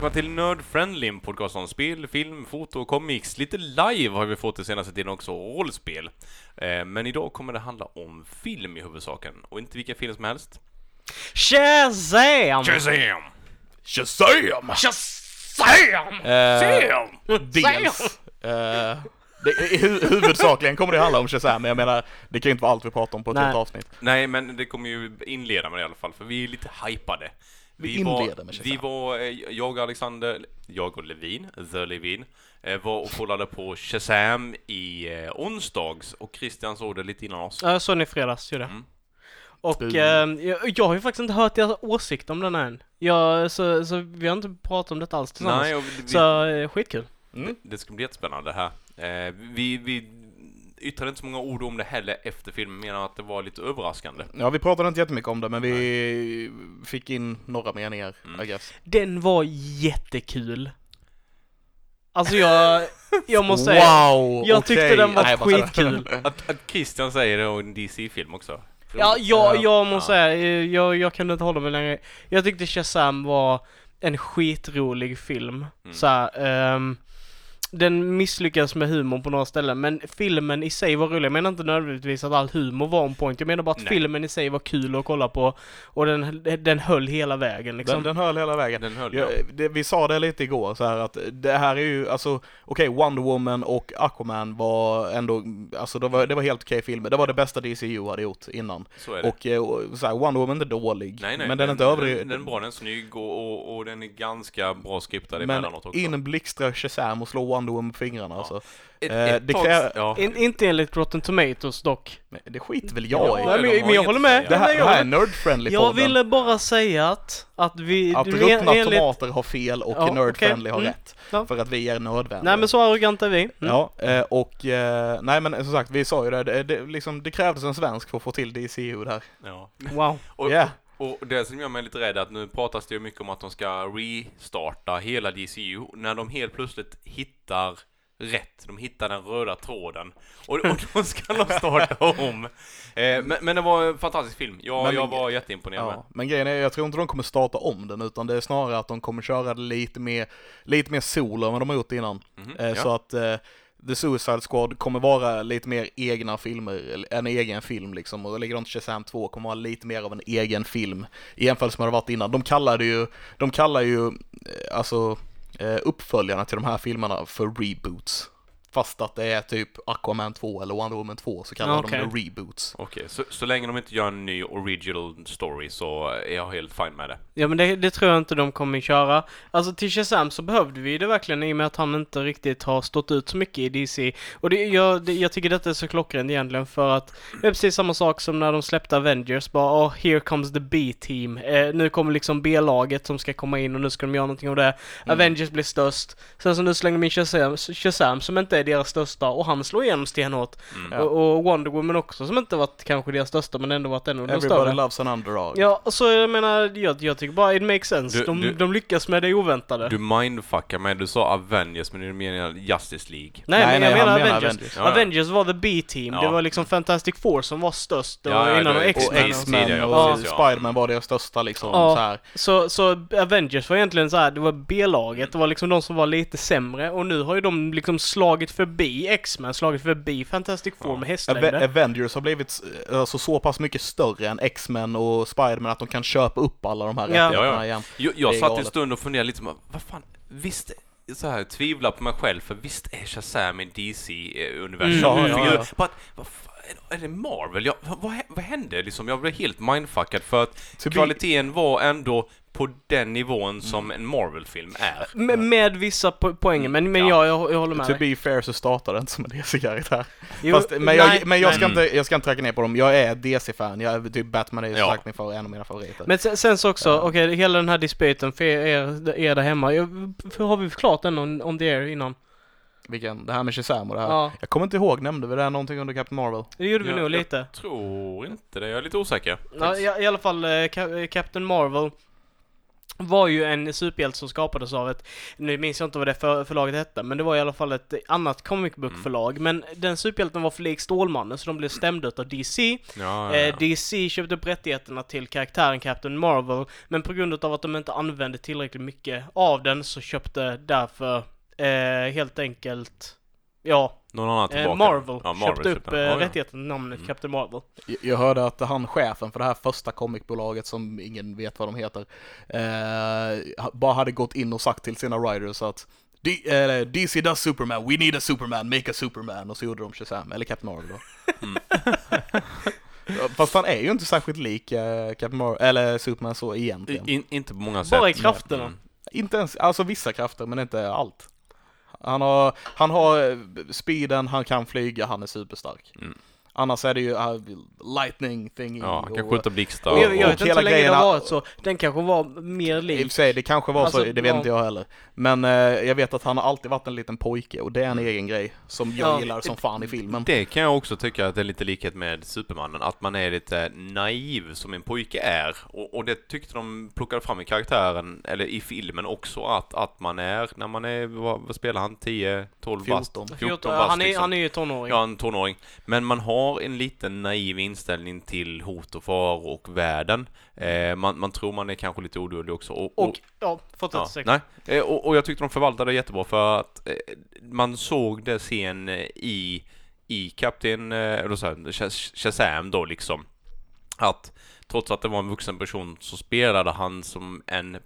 välkomna till Nerd Friendly, en podcast om spel, film, foto och comics. Lite live har vi fått den senaste tiden också, och rollspel. Eh, Men idag kommer det handla om film i huvudsaken, och inte vilken film som helst. Shazam! Shazam! Shazam! Shazam! Eh, dels. Eh, det, i hu- huvudsakligen kommer det handla om Shazam, men jag menar, det kan ju inte vara allt vi pratar om på ett Nej. helt avsnitt. Nej, men det kommer ju inleda med det i alla fall, för vi är lite hypade. Vi var, inleder med Shazam. Vi var, eh, jag och Alexander, jag och Levin, The Levin, eh, var och kollade på Shazam i eh, onsdags, och Christian såg det lite innan oss. Ja, jag såg den i fredags, gjorde jag. Mm. Och Mm. eh, jag, jag har ju faktiskt inte hört deras åsikt om den än. Jag, så, så vi har inte pratat om detta alls tillsammans. Nej, och vi, Så skitkul. Mm. Det ska bli jättespännande här. Eh, vi, vi yttrade inte så många ord om det heller efter filmen, menar att det var lite överraskande. Ja, vi pratade inte jättemycket om det, men vi fick in några meningar, Mm. I guess. Den var jättekul. Alltså jag, jag måste säga. Wow! jag okej. tyckte den var Nej, skitkul. Att, att Christian säger det och en DC-film också. Ja, jag, Ja. jag måste Ja. säga, jag, jag kunde inte hålla mig längre. Jag tyckte Shazam var en skitrolig film. Mm. Så här, ehm, den misslyckades med humorn på några ställen, men filmen i sig var rolig. Jag menar inte nödvändigtvis att all humor var on point. Jag menar bara att Nej. filmen i sig var kul att kolla på och den, den höll hela vägen liksom. Den, den höll hela vägen. Den höll Ja, ja, det, vi sa det lite igår så här att det här är ju, alltså okej, Wonder Woman och Aquaman var ändå, alltså det var, det var helt okej filmer. Det var det bästa DCU hade gjort innan. Så är det. Och, eh, och så här, Wonder Woman är dålig, nej, nej, men den är inte övrig. Den, den är bra, den är snygg och, och, och den är ganska bra skriptad men emellanåt också. in blixtrar Shazam och slå Wonder Woman på fingrarna alltså. ett, eh, ett det krä- ja. In, inte enligt Rotten Tomatoes dock. Men det skiter väl Ja, jag i. Nej, men, men jag håller med. Det här, det här är nerd-friendly jag podden. ville bara säga att, att vi... Att ruttna enligt- tomater har fel och Ja, nerd-friendly okej. har Mm. rätt. Ja. För att vi är nödvändiga. Nej men så arroganta är vi. Mm. Ja, eh, och eh, nej men som sagt, vi sa ju det, det, det, liksom, det krävdes en svensk för att få till DCU där. ja. Wow. Och, Ja. Och det som gör mig lite rädd är att nu pratas det ju mycket om att de ska restarta hela DCU när de helt plötsligt hittar rätt, de hittar den röda tråden och, och då ska de starta om. Eh, men, men det var en fantastisk film, jag, Men- jag var jätteimponerad med. Ja, men grejen är, jag tror inte de kommer starta om den, utan det är snarare att de kommer köra det lite mer, lite mer solo än vad de har gjort innan. Mhm, Eh, ja. Så att eh, The Suicide Squad kommer vara lite mer egna filmer, en egen film liksom, och likadant Shazam 2 kommer vara lite mer av en egen film i jämförelse med vad det varit innan. De kallar ju, de kallar ju, eh, alltså, eh, uppföljarna till de här filmerna för reboots. Fast att det är typ Aquaman 2 eller Wonder Woman 2 så kallar Okej. de det reboots. Okej, så, så länge de inte gör en ny original story så är jag helt fine med det. Ja men det, det tror jag inte de kommer köra. Alltså till Shazam så behövde vi det verkligen i och med att han inte riktigt har stått ut så mycket i DC. Och det, jag, det, jag tycker detta är så klockrent egentligen för att det är precis samma sak som när de släppte Avengers. Bara oh, here comes the B-team. Eh, nu kommer liksom B-laget som ska komma in och nu ska de göra någonting av det. Avengers blir störst. Sen så nu slänger de in Shazam, Shazam som inte är deras största och han slår igenom stenhårt. Mm. Och, och Wonder Woman också som inte varit kanske deras största men ändå varit en av de Everybody större. loves an underdog. Ja, och så jag menar, jag, jag tycker bara it makes sense. Du- de, du- de lyckas med det oväntade. Du mindfuckar mig, du sa Avengers men du menar Justice League. nej, Nej, men nej, jag menar Avengers. Avengers. Ja, ja. Avengers var the B-team. Ja. Det var liksom Fantastic Four som var störst. Det Ja, var ja, innan det- och och X-Men. Och. X-Men och. Spiderman var deras största liksom. Ja. Så här. Så, så Avengers var egentligen så här, det var B-laget. Det var liksom de som var lite sämre. Och nu har ju de liksom slagit förbi X-Men, slagit förbi Fantastic Four Ja. med Ave- hästlängder. Avengers har blivit eh, alltså, så pass mycket större än X-Men och Spiderman att de kan köpa upp alla de här Ja. rättigheterna Ja, ja. igen. Jag, jag satt en stund och funderade lite, vad fan, visst, så här, tvivla på mig själv, för visst är Shazam en DC-universum? Mm. Ja, ja, ja. Är det Marvel? Jag, vad, vad, hände liksom? Jag blev helt mindfuckad för att To be- kvaliteten var ändå på den nivån som en Marvel-film är. Med, med vissa po poänger, men, men Ja. jag, jag, jag håller med To dig. be fair så startade det inte som en DC-karaktär. Men jag, nej, men jag, nej. ska inte, jag ska inte tracka ner på dem. Jag är DC-fan. Jag är typ Batman är ju Ja. min favorit, en av mina favoriter. Men sen, sen så också, Ja. okej, hela den här disputen för er, er, där hemma. Jag, för har vi förklarat den on, on the air innan? Vilken, det här med Shazam och det här. Ja, Jag kommer inte ihåg, nämnde vi det här någonting under Captain Marvel? det gjorde vi Ja, nog jag lite. Tror inte det, jag är lite osäker. Ja, i, I alla fall eh, Captain Marvel. Var ju en superhjälte som skapades av ett, nu minns jag inte vad det för, förlaget hette, men det var i alla fall ett annat comic book förlag. Men den superhjälten var för lik Stålmannen, så de blev stämda av DC. Ja, ja, Eh, ja. DC köpte upp rättigheterna till karaktären Captain Marvel, men på grund av att de inte använde tillräckligt mycket av den så köpte därför eh, helt enkelt, ja, Någon annan eh, tillbaka. Marvel, Ja, Marvel köpte upp eh. Ja, ja. rättigheten till namnet Captain Marvel. Jag- Jag hörde att han chefen för det här första comicbolaget som ingen vet vad de heter, eh, bara hade gått in och sagt till sina writers att D- eh, DC does Superman, we need a Superman, make a Superman. Och så gjorde de Shazam, eller Captain Marvel då. Ja, Fast han är ju inte särskilt lik eh, Captain Marvel, eller Superman så egentligen. I- In, inte på många sätt. Bara i krafterna. Mm. Inte ens, alltså vissa krafter men inte allt. Han har, han har eh, speeden, han kan flyga, han är superstark. Mm. Annars är det ju uh, lightning thingy. Ja, han kan och- skjuta blixtar. Och jag, jag och vet inte hela hur länge det grejen- har varit så. Den kanske var mer I och lik. för sig, det kanske var Alltså, så, det vet ja. inte jag heller. Men eh, jag vet att han har alltid varit en liten pojke och det är en egen grej som jag Ja. gillar som fan i filmen. Det kan jag också tycka att det är lite likhet med Supermannen, att man är lite naiv som en pojke är. Och, och det tyckte de plockade fram i karaktären, eller i filmen också, att, att man är, när man är, vad, vad spelar han, 10, 12 bast? 14. 14 bast han, är, liksom. han är ju tonåring. Ja, en tonåring. Men man har en liten naiv inställning till hot och faror och världen. Eh, man, man tror man är kanske lite odödlig också. Och, Och, ja, fortsätt Ja, nej. Eh, Och, och jag tyckte de förvaltade det jättebra för att eh, man såg det sen eh, i, i Kapten, eh, eller så här, Shaz- Shazam då liksom. Att trots att det var en vuxen person så spelade han som en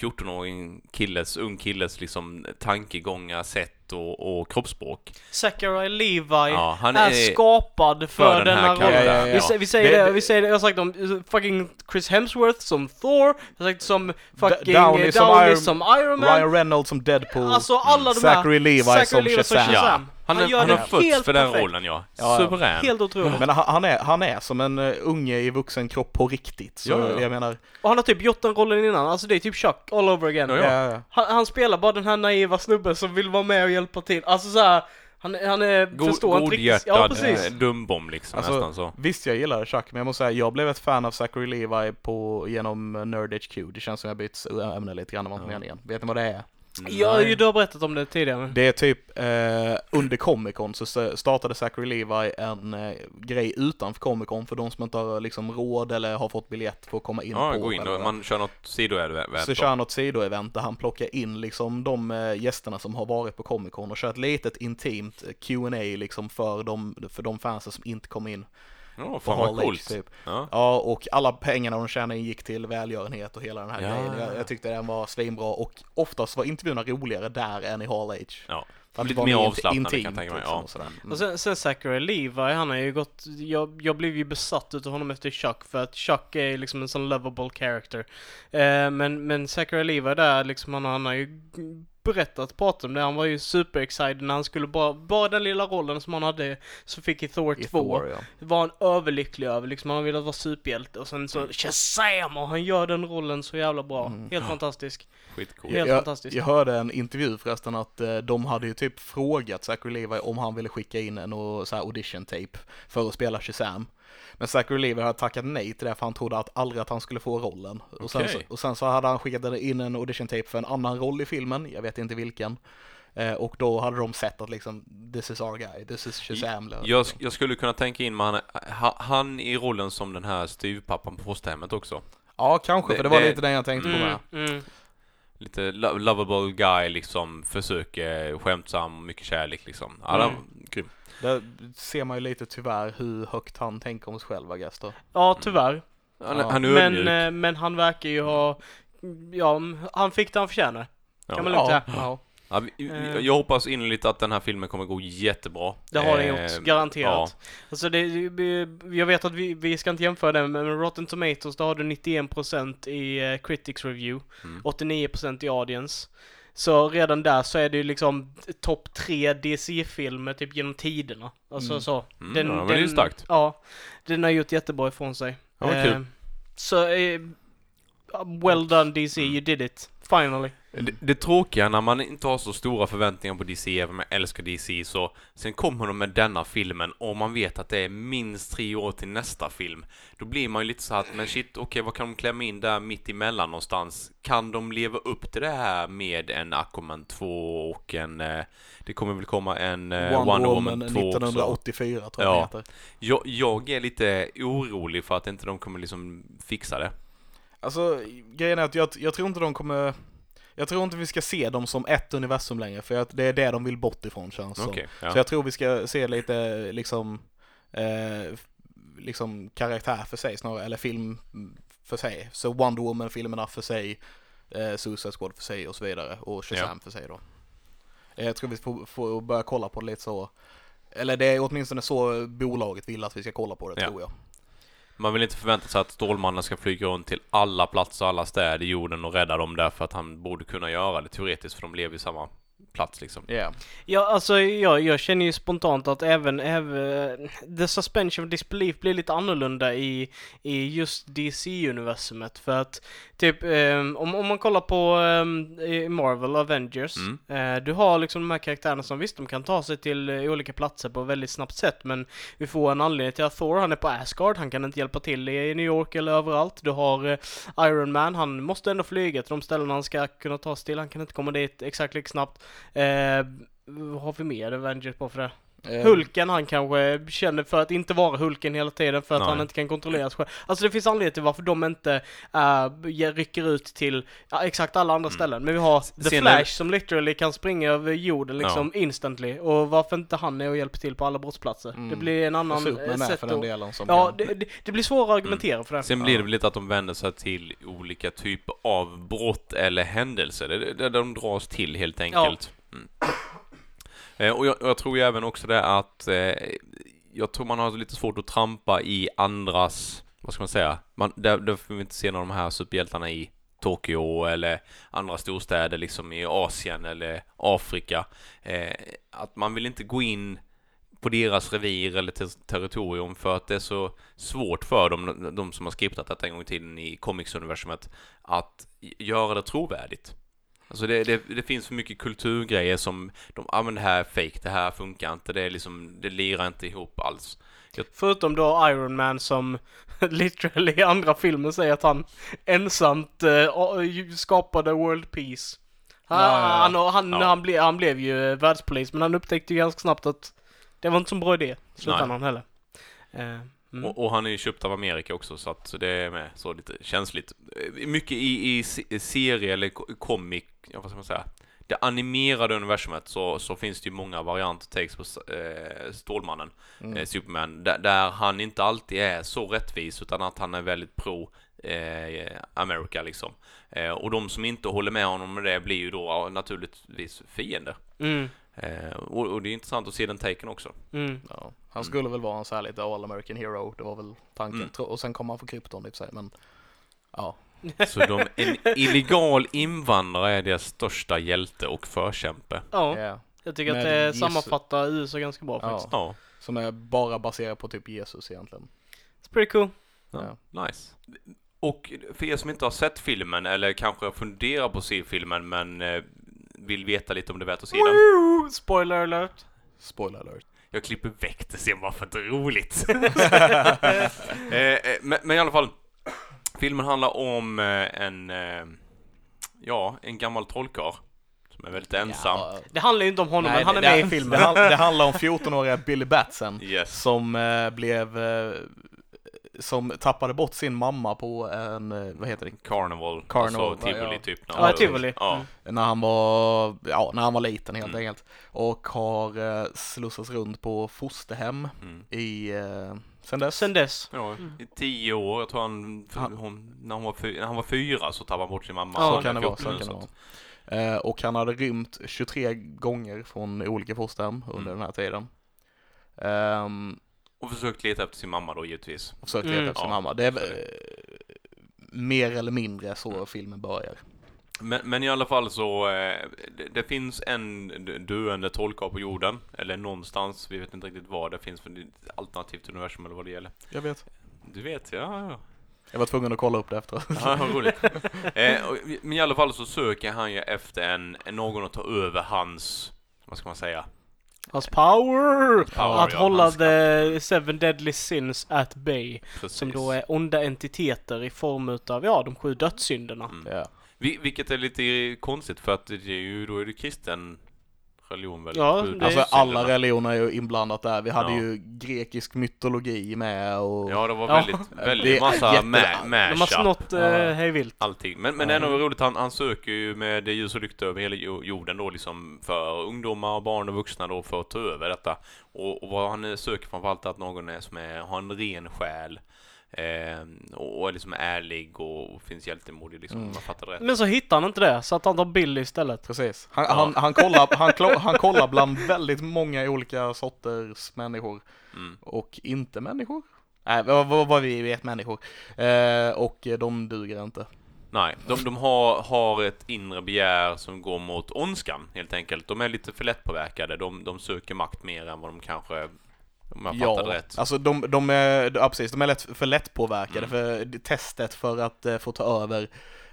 14-åring killes, ung killes liksom tankegångar, sätt och, och kroppsspråk. Zachary Levi Ja, han är, är skapad för, för den här rollen. Ja, ja, ja. Vi, sä- vi säger Det- det, vi säger det, jag har sagt om fucking Chris Hemsworth som Thor, jag har sagt som fucking Downey Downey, som Downey Iron- som Iron Man. Ryan Reynolds som Deadpool. Alltså alla de här. Zachary Levi Zachary som Levi Shazam. Ja. Han, han det har fötts för den perfekt. rollen ja. Ja. Suverän. Helt otroligt. Men han, han, är, han är som en uh, unge i vuxen kropp på riktigt. Så Ja, ja, ja. jag menar, Och han har typ gjort den rollen innan, alltså det är typ Chuck all over again. Ja, ja. ja. Ja, Han, han spelar bara den här naiva snubben som vill vara med och hjälpa till. Alltså så här, han, han är, God, förstår inte riktigt. Ja precis. eh, dumbom liksom Alltså, nästan så. Visst, jag gillar Chuck, men jag måste säga, jag blev ett fan av Zachary Levi på, genom eh, Nerd HQ. Det känns som jag bytt ämne lite grann om Ja. meningen. Vet ni vad det är? Ja, ju, du har berättat om det tidigare. Det är typ eh, under Comic Con så startade Zachary Levi en eh, grej utanför Comic Con för de som inte har liksom råd eller har fått biljett för att komma in Ja, på. gå in och man kör något sidoevent så då. kör han något sidoevent där han plockar in liksom de eh, gästerna som har varit på Comic Con och kör ett litet intimt eh, Q&A liksom för de, för de fansen som inte kom in. Ja, på fan vad Hall coolt. Typ. Ja. Ja, och alla pengarna de tjänade in gick till välgörenhet och hela den här Ja. grejen. Jag, jag tyckte den var svinbra och oftast var intervjuerna roligare där än i Hall H. Ja. Att Lite mer avslappnade, kan jag tänka mig, liksom ja. Mm. Och sen, sen Zachary Levi, han har ju gått, jag, jag blev ju besatt utav honom efter Chuck för att Chuck är liksom en sån lovable character. Eh, men, men Zachary Levi där liksom, han, han har ju berättat, pratat om det, han var ju super excited när han skulle bara, bara den lilla rollen som han hade, så fick i Thor I 2. Thor, ja. var han överlycklig över, liksom han velat vara superhjälte och sen så Shazam! Och han gör den rollen så jävla bra. Mm. Helt fantastisk. Skitcoolt. Helt jag, fantastiskt. Jag hörde en intervju förresten att eh, de hade ju typ frågat Zachary Levi om han ville skicka in en och, så här audition tape för att spela Shazam. Men Zachary Levi hade tackat nej till det för han trodde att aldrig att han skulle få rollen. Och sen, och sen så hade han skickat in en audition tape för en annan roll i filmen, jag vet inte vilken. Eh, och då hade de sett att liksom, this is our guy, this is Shazam. Jag, jag skulle kunna tänka in med han, ha- han i rollen som den här styvpappan på fosterhemmet också. Ja, kanske, Det- för det var det- lite den jag tänkte på med. Mm, mm. Lite lo- lovable guy liksom, försöker skämtsam, mycket kärlek liksom. Ja, Mm. var grym. Där ser man ju lite tyvärr hur högt han tänker om sig själv, då. Ja, tyvärr. Han, Ja. han är Men, ödmjuk. eh, men han verkar ju ha, ja, han fick det han förtjänar. Kan man lugnt Ja, säga. ja. Ja, Eh. jag hoppas innerligt att den här filmen kommer gå jättebra. Det har den Eh, gjort, garanterat. Ja, Alltså det, vi- jag vet att vi, vi ska inte jämföra den, men Rotten Tomatoes, där har du 91% i Critics Review, Mm. 89% i Audience. Så redan där så är det ju liksom topp tre DC-filmer typ genom tiderna. Alltså Mm. så. Mm, ja, men det är ju starkt. Ja, den har gjort jättebra ifrån sig. Ja, vad kul. så, eh, well done DC, you did it. Finally. Det, det tråkiga när man inte har så stora förväntningar på DC, även om jag älskar DC, så sen kommer de med denna filmen och man vet att det är minst tre år till nästa film. Då blir man ju lite så att, men shit, okej, vad kan de klämma in där mitt emellan någonstans? Kan de leva upp till det här med en Aquaman 2 och en, eh, det kommer väl komma en eh, Wonder, Woman 2 också. 1984 tror jag Ja. heter. Jag, jag är lite orolig för att inte de kommer liksom fixa det. Alltså grejen är att jag, jag tror inte de kommer jag tror inte vi ska se dem som ett universum längre för att det är det de vill bort ifrån känns som. Okej, ja. Så jag tror vi ska se lite liksom eh, liksom karaktär för sig snarare, eller film för sig. Så Wonder Woman-filmerna för sig, eh, Suicide Squad för sig och så vidare och Shazam för sig då. Eh, Jag tror vi får, får börja kolla på det lite så, eller det är åtminstone så bolaget vill att vi ska kolla på det Ja. tror jag. Man vill inte förvänta sig att Stålmannen ska flyga runt till alla platser och alla städer i jorden och rädda dem därför att han borde kunna göra det teoretiskt för de lever i samma plats liksom. Yeah. Ja, alltså jag, jag känner ju spontant att även, även the suspension of disbelief blir lite annorlunda i, i just DC-universumet. För att typ, ehm, om, om man kollar på i Marvel Avengers, Mm. eh, du har liksom de här karaktärerna som visst, de kan ta sig till eh, olika platser på ett väldigt snabbt sätt, men vi får en anledning till att Thor, han är på Asgard, han kan inte hjälpa till i New York eller överallt. Du har eh, Iron Man, han måste ändå flyga till de ställen han ska kunna ta sig till, han kan inte komma dit exakt lika snabbt. Eh, vad har vi mer Avengers på för det? Eh, Hulken, han kanske känner för att inte vara Hulken hela tiden för att Nej. han inte kan kontrollera sig själv. Alltså det finns anledning till varför de inte äh, rycker ut till ja, exakt alla andra Mm. ställen. Men vi har The Sen Flash är- som literally kan springa över jorden liksom instantly. Och varför inte han är och hjälper till på alla brottsplatser? Mm. Det blir en annan eh, med sätt för den att... delen som Ja, kan- det, det, det blir svårare att argumentera för det. Sen blir det väl lite att de vänder sig till olika typer av brott eller händelser. Det, det, de dras till helt enkelt. Mm. Och, jag, jag tror ju även också det att eh, jag tror man har lite svårt att trampa i andras, vad ska man säga, man, där, där får vi inte se någon av de här superhjältarna i Tokyo eller andra storstäder liksom i Asien eller Afrika. Eh, att man vill inte gå in på deras revir eller ter- territorium för att det är så svårt för dem, de som har skriptat detta en gång i tiden i comics-universumet, att göra det trovärdigt. Alltså det, det, det finns för mycket kulturgrejer som de, ja men det här är fake, det här funkar inte, det är liksom, det lirar inte ihop alls. Förutom då Iron Man som literally i andra filmer säger att han ensamt eh, skapade World Peace. Han, Ja, ja, ja. han, han, Ja. han, ble, han blev ju världspolis men han upptäckte ju ganska snabbt att det var inte så bra idé. Nej. Slutändan heller. Eh, mm. Och, och han är ju köpt av Amerika också så att så det är med så lite känsligt. Eh, Mycket i, i se- serie eller comic, ja, vad ska man säga, det animerade universumet så, så finns det ju många varianter takes på eh, Stålmannen, Mm. eh, Superman, där, där han inte alltid är så rättvis utan att han är väldigt pro eh, America liksom. Eh, och de som inte håller med honom med det blir ju då naturligtvis fiender. Mm, Eh, och, och det är intressant att se den taken också. mm. Ja, han skulle väl vara en så här lite all American hero, det var väl tanken. Mm. Och sen kom han få krypton i sig, men ja. Så de, en illegal invandrare är deras största hjälte och förkämpe. Ja, Yeah. jag tycker att Med det Jesus. sammanfattar USA ganska bra Ja. faktiskt. Ja, Som är bara baserat på typ Jesus egentligen. It's pretty cool. ja. nice. Och för er som inte har sett filmen eller kanske funderar på att se filmen men eh, vill veta lite om det är värt att se den. Spoiler alert. Spoiler alert. Jag klipper väck det sen bara för att det är roligt. eh, eh, men, men i alla fall, filmen handlar om eh, en, eh, ja, en gammal trollkarl som är väldigt ensam. Ja, Det handlar ju inte om honom, nej, men han är det, med i det, filmen. Det, hand- det handlar om 14-åriga Billy Batson Yes. som eh, blev eh, som tappade bort sin mamma på en, eh, vad heter det, Carnival, Carnival, alltså tivoli ja. typ. Ja, tivoli. Ja. Mm. när han var, ja, när han var liten helt Mm. enkelt. Och har eh, slussats runt på fosterhem Mm. i, eh, sen dess. Sen dess. Ja, Mm. i tio år. Jag tror han, för, Han- hon, när, hon var fy, när han var fyra så tappade han bort sin mamma. Ja, så kan det var vara, så 14 kan det vara. Eh, och han hade rymt 23 gånger från olika fosterhem under Mm. den här tiden. Ehm, Och försökt leta efter sin mamma då givetvis. och försökt Mm. leta efter sin Ja, mamma. Det är väl, eh, mer eller mindre så Mm. filmen börjar. Men, men i alla fall så, eh, det, det finns en döende trollkarl på jorden. Eller någonstans, vi vet inte riktigt var det finns för ett alternativt universum eller vad det gäller. Jag vet. Du vet, ja, ja. Jag var tvungen att kolla upp det efteråt. Ja, vad roligt. Eh, och, men i alla fall så söker han ju efter en någon att ta över hans, vad ska man säga? Hans power! power, att ja, hålla the seven deadly sins at bay. Precis. Som då är onda entiteter i form utav, ja, de sju dödssynderna. Mm. Vi, vilket är lite konstigt för att det är ju, då är det kristen religion väl? Ja, det Alltså alla religioner är ju inblandat där. Vi hade Ja. ju grekisk mytologi med och... Ja, det var Ja. väldigt, Det väldigt massa jätte- ma- De har mashup. snott eh, Ja. hej vilt. allting. Men, men det är nog roligt, han, han söker ju med ljus och lykta över hela jo- jorden då liksom för ungdomar, barn och vuxna då för att ta över detta. Och, och vad han eh, söker framförallt är att någon är som är, har en ren själ. Eh, och, och är liksom ärlig och, och finns hjältemodig liksom, om man fattar det rätt. Men så hittar han inte det, så att han tar Billy istället. Precis. Han, Ja. han, han, kollar, han, han kollar bland väldigt många olika sorters människor. Mm. Och inte människor. Nej, vad, vad, vad vi vet människor. Eh, och de duger inte. Nej, de, de har, har ett inre begär som går mot ondskan helt enkelt. De är lite för lättpåverkade. De, de söker makt mer än vad de kanske, om jag Ja, rätt. alltså de, de är, ja, precis, de är lätt, för lättpåverkade. Mm. För testet för att eh, få ta över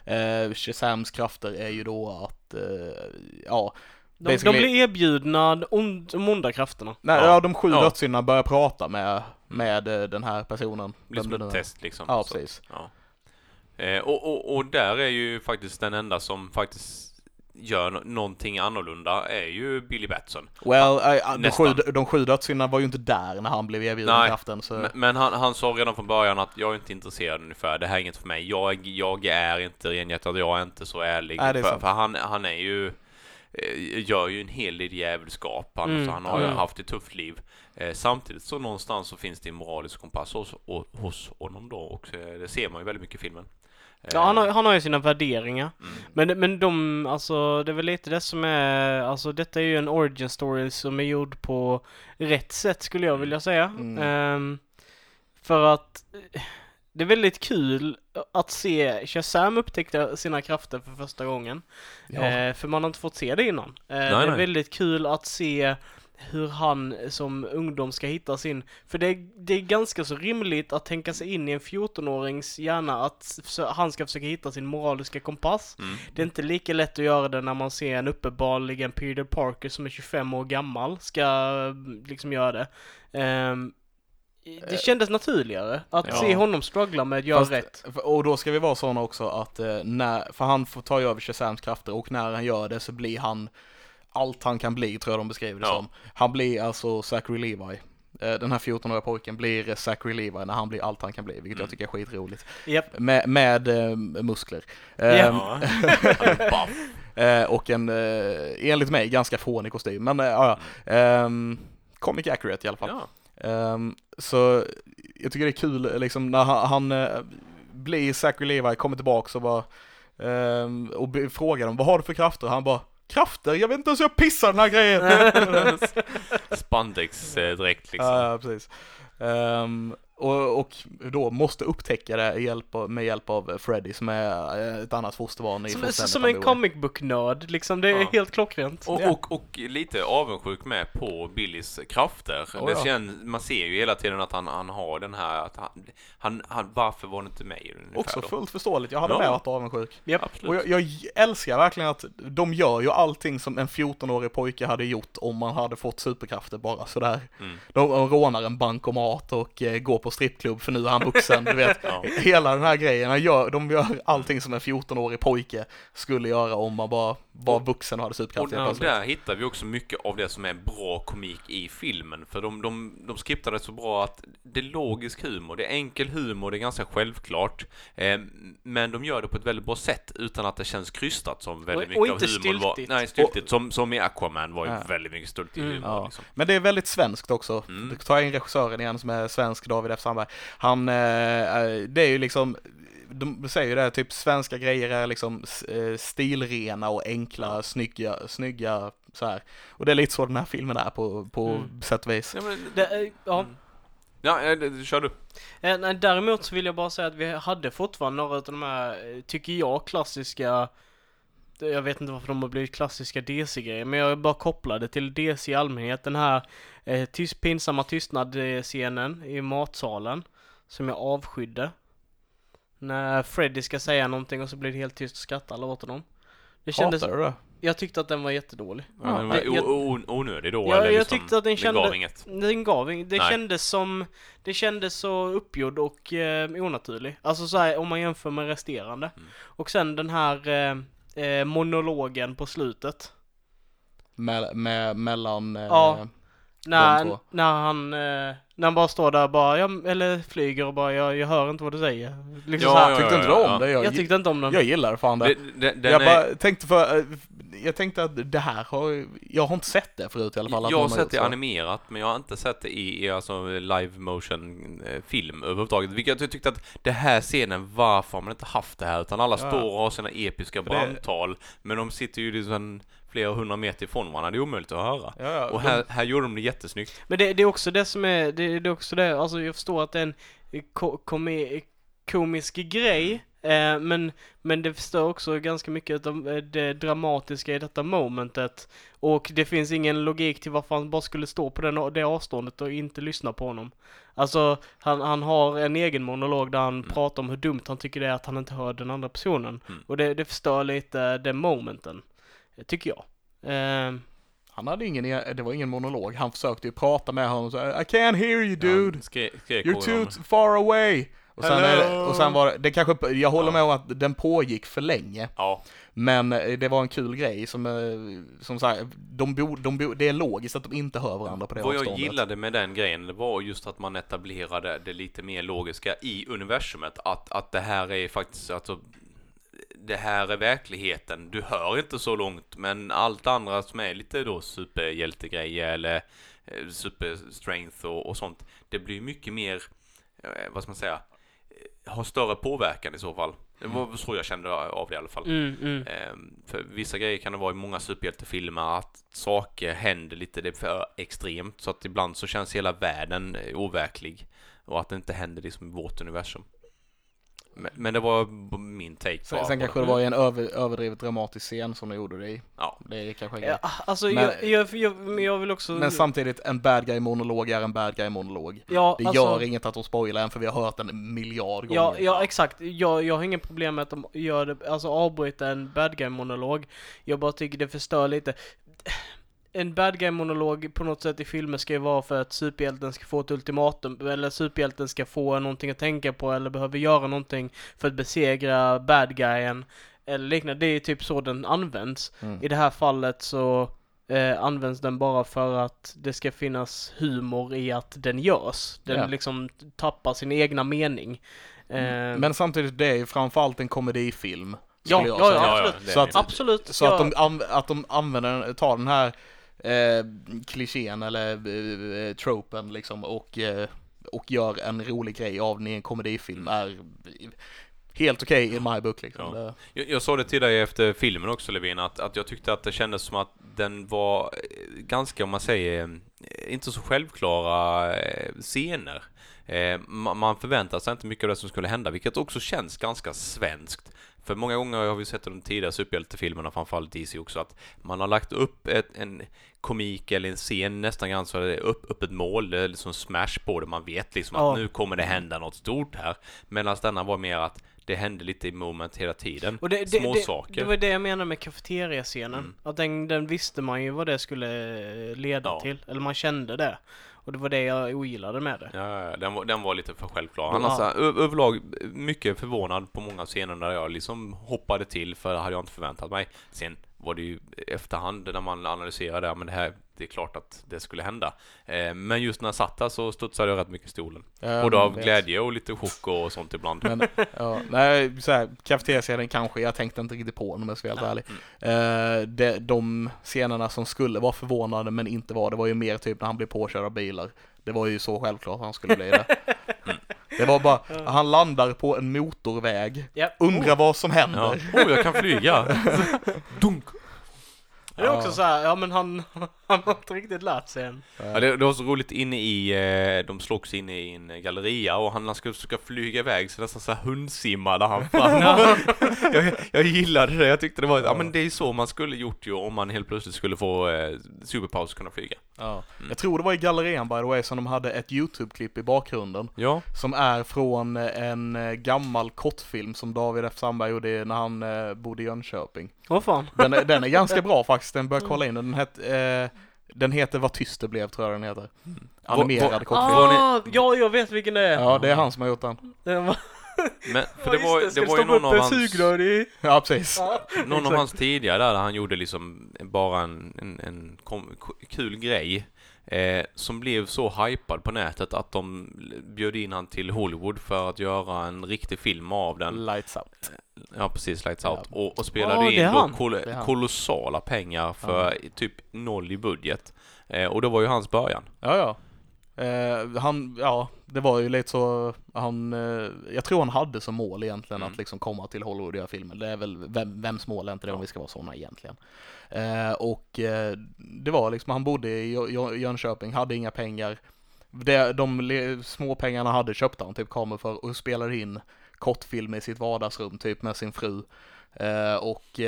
eh, Shazams krafter är ju då att, eh, ja, De, de blir erbjudna on, de onda krafterna. nej, Ja. ja. de sju Ja. dödssynderna börjar prata med, med eh, den här personen. Det blir som ett test liksom. Ja, precis. Ja. Eh, och, och, och där är ju faktiskt den enda som faktiskt gör någonting annorlunda är ju Billy Batson. Well, eh, de, sju, de sju dödssynderna var ju inte där när han blev erbjuden Nej, kraften. Så. Men, men han, han sa redan från början att jag är inte intresserad ungefär, det här är inget för mig. Jag, jag är inte renhjärtad, jag är inte så ärlig. Nej, det är för för han, han är ju eh, gör ju en hel del djävulskap, han, Mm, så han har ju mm. haft ett tufft liv. Eh, samtidigt så någonstans så finns det en moralisk kompass hos, hos honom då och eh, det ser man ju väldigt mycket i filmen. Eh, Ja, han har, han har ju sina värderingar. mm. Men, men de, alltså det är väl lite det som är, alltså detta är ju en origin story som är gjord på rätt sätt skulle jag vilja säga. Mm. Ehm, för att eh, det är väldigt kul att se Shazam upptäcka sina krafter för första gången. Ja. Eh, för man har inte fått se det innan. Eh, det är nej. väldigt kul att se hur han som ungdom ska hitta sin, för det är, det är ganska så rimligt att tänka sig in i en 14-årings hjärna att han ska försöka hitta sin moraliska kompass. Mm. Det är inte lika lätt att göra det när man ser en uppenbarligen Peter Parker som är 25 år gammal ska eh, liksom göra det. Ehm, det kändes naturligare att Ja. se honom struggla med att göra Fast- rätt. Och då ska vi vara sådana också att eh, när, för han får ta över Shazams krafter och när han gör det så blir han allt han kan bli tror jag de beskriver det Ja. som. Han blir alltså Zachary Levi. Eh, Den här 14-åriga pojken blir Zachary Levi när han blir allt han kan bli, vilket Mm. jag tycker är skitroligt. Japp. Med, med eh, muskler. Ja. Eh, Ja. Och en, enligt mig, ganska fånig kostym. Men ja, ja. Ehm, comic accurate i alla fall. Ja. Ehm, så jag tycker det är kul liksom när han, han blir Zachary Levi, kommer tillbaka och bara ehm, och frågar dem vad har du för krafter? Han bara krafter? Jag vet inte ens hur jag pissar den här grejen! Spandex-dräkt liksom. Ja, precis. Ehm, och, och då måste upptäcka det i hjälp av, med hjälp av Freddy som är eh, ett annat fosterbarn i Som, som han en i. comic book-nörd, liksom. Det är Ja. helt klockrent. Och, Ja. och, och lite avundsjuk med på Billys krafter. Oh, det ja. känns, man ser ju hela tiden att han, han har den här, att han, han, han varför var det inte mig ungefär Också då? fullt förståeligt, jag hade Ja. med varit avundsjuk. Absolut. Och jag, jag älskar verkligen att de gör ju allting som en 14-årig pojke hade gjort om man hade fått superkrafter bara sådär. Mm. De, de rånar en bankomat och eh, går på strippklubb för nu är han vuxen, du vet. Ja. Hela den här grejen, de gör, de gör allting som en 14-årig pojke skulle göra om man bara var vuxen och hade Och superkrafter helt plötsligt. där hittar vi också mycket av det som är bra komik i filmen. För de, de, de skriptar det så bra att det är logisk humor, det är enkel humor, det är ganska självklart. Eh, men de gör det på ett väldigt bra sätt utan att det känns krystat som väldigt Och- mycket och av inte humorn var. Nej, styltigt. Som, som i Aquaman var ju Ja. väldigt mycket styltig Mm. humor. Ja. Liksom. Men det är väldigt svenskt också. Mm. Då tar in regissören igen som är svensk, David F. Sandberg. Han, eh, eh, det är ju liksom, de säger ju det, typ svenska grejer är liksom eh, stilrena och enkla, snygga, snygga så här. Och det är lite så den här filmen är på, på Mm. sätt och vis. Ja, men, Det, ja. Mm. ja det, det, kör du. Däremot så vill jag bara säga att vi hade fortfarande några av de här, tycker jag, klassiska jag vet inte varför de har blivit klassiska DC-grejer, men jag bara kopplade till DC i allmänhet. Den här eh, tyst, pinsamma tystnad-scenen i matsalen, som jag avskydde. När Freddy ska säga någonting och så blir det helt tyst och skrattar alla åt honom. Det kändes, Hatar du det? jag tyckte att den var jättedålig. Ja, den var det- jag- o- onödig då Ja, eller jag liksom, tyckte att den det gav kände- inget. Den gav ing- det Nej. kändes som, det kändes så uppgjord och eh, onaturlig. Alltså så här, om man jämför med resterande. Mm. Och sen den här eh, eh, monologen på slutet. Med, med, mellan... eh, Ja. När, när han, eh, när han bara står där bara, ja, eller flyger och bara, jag, jag hör inte vad du säger. Liksom Ja, så här. ja, Tyckte inte du ja. om det? Jag, Jag tyckte inte om den. jag gillar fan det. Det, det, jag är, bara tänkte för, eh, jag tänkte att det här har, jag har inte sett det förut i alla fall. jag har sett det så. animerat, men jag har inte sett det i, i alltså live motion eh, film överhuvudtaget. Vilket jag tyckte att det här scenen, varför har man inte haft det här? Utan alla Ja. står och har sina episka brandtal, men de sitter ju liksom flera hundra meter ifrån varandra. Det är omöjligt att höra. Ja, ja, Och de- här, här gjorde de det jättesnyggt. Men det, det är också det som är, det, det är också det, alltså jag förstår att det är en ko, komi, komisk grej. Eh, men, men det förstör också ganska mycket av det dramatiska i detta momentet. Och det finns ingen logik till varför han bara skulle stå på den, det avståndet och inte lyssna på honom. Alltså, han, han har en egen monolog där han Mm. pratar om hur dumt han tycker det är att han inte hör den andra personen. Mm. Och det, det förstör lite den momenten. Tycker jag. Eh, Han hade ingen, e- det var ingen monolog, han försökte ju prata med honom så I can't hear you dude, Ja, skrek, skrek you're too honom. far away. Och sen, det, och sen var det, det kanske, jag håller Ja. med om att den pågick för länge. Ja, Men eh, det var en kul grej som, eh, som sagt, de bo, de bo, det är logiskt att de inte hör varandra på det Vad jag avståndet. gillade med den grejen var just att man etablerade det lite mer logiska i universumet. Att, att det här är faktiskt, alltså, det här är verkligheten. Du hör inte så långt, men allt andra som är lite då superhjältegrejer eller eh, superstrength och, och sånt, det blir mycket mer, eh, vad ska man säga, eh, har större påverkan i så fall. Det var så jag kände av det i alla fall. mm, mm. Ehm, För vissa grejer kan det vara i många superhjältefilmer att saker händer lite, det är för extremt så att ibland så känns hela världen overklig och att det inte händer liksom i vårt universum. Men, men det var min take Sen, sen kanske det var i en över, överdrivet dramatisk scen som de gjorde det i. Ja. Det är kanske Ja, alltså Men- jag, jag, jag, vill också... Men samtidigt, en bad guy monolog är en bad guy monolog. ja, Det alltså, gör inget att de spoilar en för vi har hört den en miljard gånger. Ja, ja exakt. Jag, jag har ingen problem med att de gör det, alltså avbryter en bad guy monolog. Jag bara tycker det förstör lite. En bad guy monolog på något sätt i filmer ska ju vara för att superhjälten ska få ett ultimatum, eller superhjälten ska få någonting att tänka på eller behöver göra någonting för att besegra bad guyen. Eller liknande. Det är typ så den används. Mm. I det här fallet så eh, används den bara för att det ska finnas humor i att den görs. Den Ja. liksom tappar sin egna mening. Eh, Men samtidigt, det är ju framförallt en komedifilm. Ja, ja, ja, absolut. Så att-. Absolut. Så att, de att de använder, tar den här eh, klichén eller eh, tropen liksom och, eh, och gör en rolig grej av den i en komedifilm är helt okej i my book liksom. Ja. Jag, jag sa det till dig efter filmen också Levin, att, att jag tyckte att det kändes som att den var eh, ganska, om man säger, eh, inte så självklara eh, scener. Eh, ma- Man förväntar sig inte mycket av det som skulle hända, vilket också känns ganska svenskt. För många gånger har vi sett i de tidigare superhjältefilmerna, framförallt DC också, att man har lagt upp ett, en komik eller en scen nästan grann så är det upp, upp ett mål, det är liksom smash på det, man vet liksom Ja. att nu kommer det hända något stort här. Medan denna var mer att det hände lite i moment hela tiden. Och det, det, Små det, saker. det var det jag menade med kafeteriascenen. Mm. Att den, den visste man ju vad det skulle eh, leda Ja. till. Eller man kände det. Och det var det jag ogillade med det. Ja, ja, ja, den var, den var lite för självklar. Ja. Annars, ö- överlag, mycket förvånad på många scener där jag liksom hoppade till för det hade jag inte förväntat mig. Sen var det ju efterhand när man analyserade, ja men det här, det är klart att det skulle hända. Eh, men just när jag satt där så studsade jag rätt mycket i stolen. jag Både av vet. glädje och lite chock och sånt ibland. Men, ja, nej, såhär, kafeteriascenen kanske, jag tänkte inte riktigt på den om jag ska vara helt ärlig. Eh, det, de scenerna som skulle vara förvånande men inte var, det var ju mer typ när han blev påkörd av bilar. Det var ju så självklart att han skulle bli det. Det var bara, han landar på en motorväg, Ja. undrar vad som händer. Ja. Oh, jag kan flyga! Dunk! Det är också så här, ja men han, han har inte riktigt lärt sig än. Ja, det, det var så roligt inne i, eh, de slogs inne i en galleria och han, han skulle försöka flyga iväg så nästan så här hundsimmade han fram. jag, jag gillade det, jag tyckte det var, ja men det är så man skulle gjort ju om man helt plötsligt skulle få eh, superpaus och kunna flyga. Ja. Mm. Jag tror det var i gallerian by the way som de hade ett YouTube-klipp i bakgrunden. Ja, Som är från en eh, gammal kortfilm som David F Sandberg gjorde när han eh, bodde i Jönköping. Åh fan. Den är, den är ganska bra faktiskt, den bör kolla in den. Den, het, eh, den heter Vad tyst det blev tror jag den heter. Animerad Vad- kortfilm. Var ni- Ah, ja, jag vet vilken det är. Ja, det är han som har gjort den. Den var, men för Ja, det var, Ska det du var ju någon av hans, i... Ja, precis. någon av hans tidigare där, där han gjorde liksom bara en, en, en kom, kul grej. Eh, som blev så hypad på nätet att de bjöd in han till Hollywood för att göra en riktig film av den. Lights out. Ja precis, Lights Ja. Out. Och, och spelade Ja, det in då kol- kolossala pengar för typ noll i budget. Eh, och det var ju hans början. Ja, ja. Eh, han, ja, det var ju lite så, han, eh, jag tror han hade som mål egentligen Mm. att liksom komma till Hollywood och göra filmer. Det är väl, vem, vems mål är inte det om Ja. vi ska vara sådana egentligen? Eh, och eh, det var liksom, han bodde i Jö- Jö- Jönköping, hade inga pengar. Det, de små pengarna hade köpte han typ kameror för och spelade in kortfilm i sitt vardagsrum typ med sin fru. Eh, och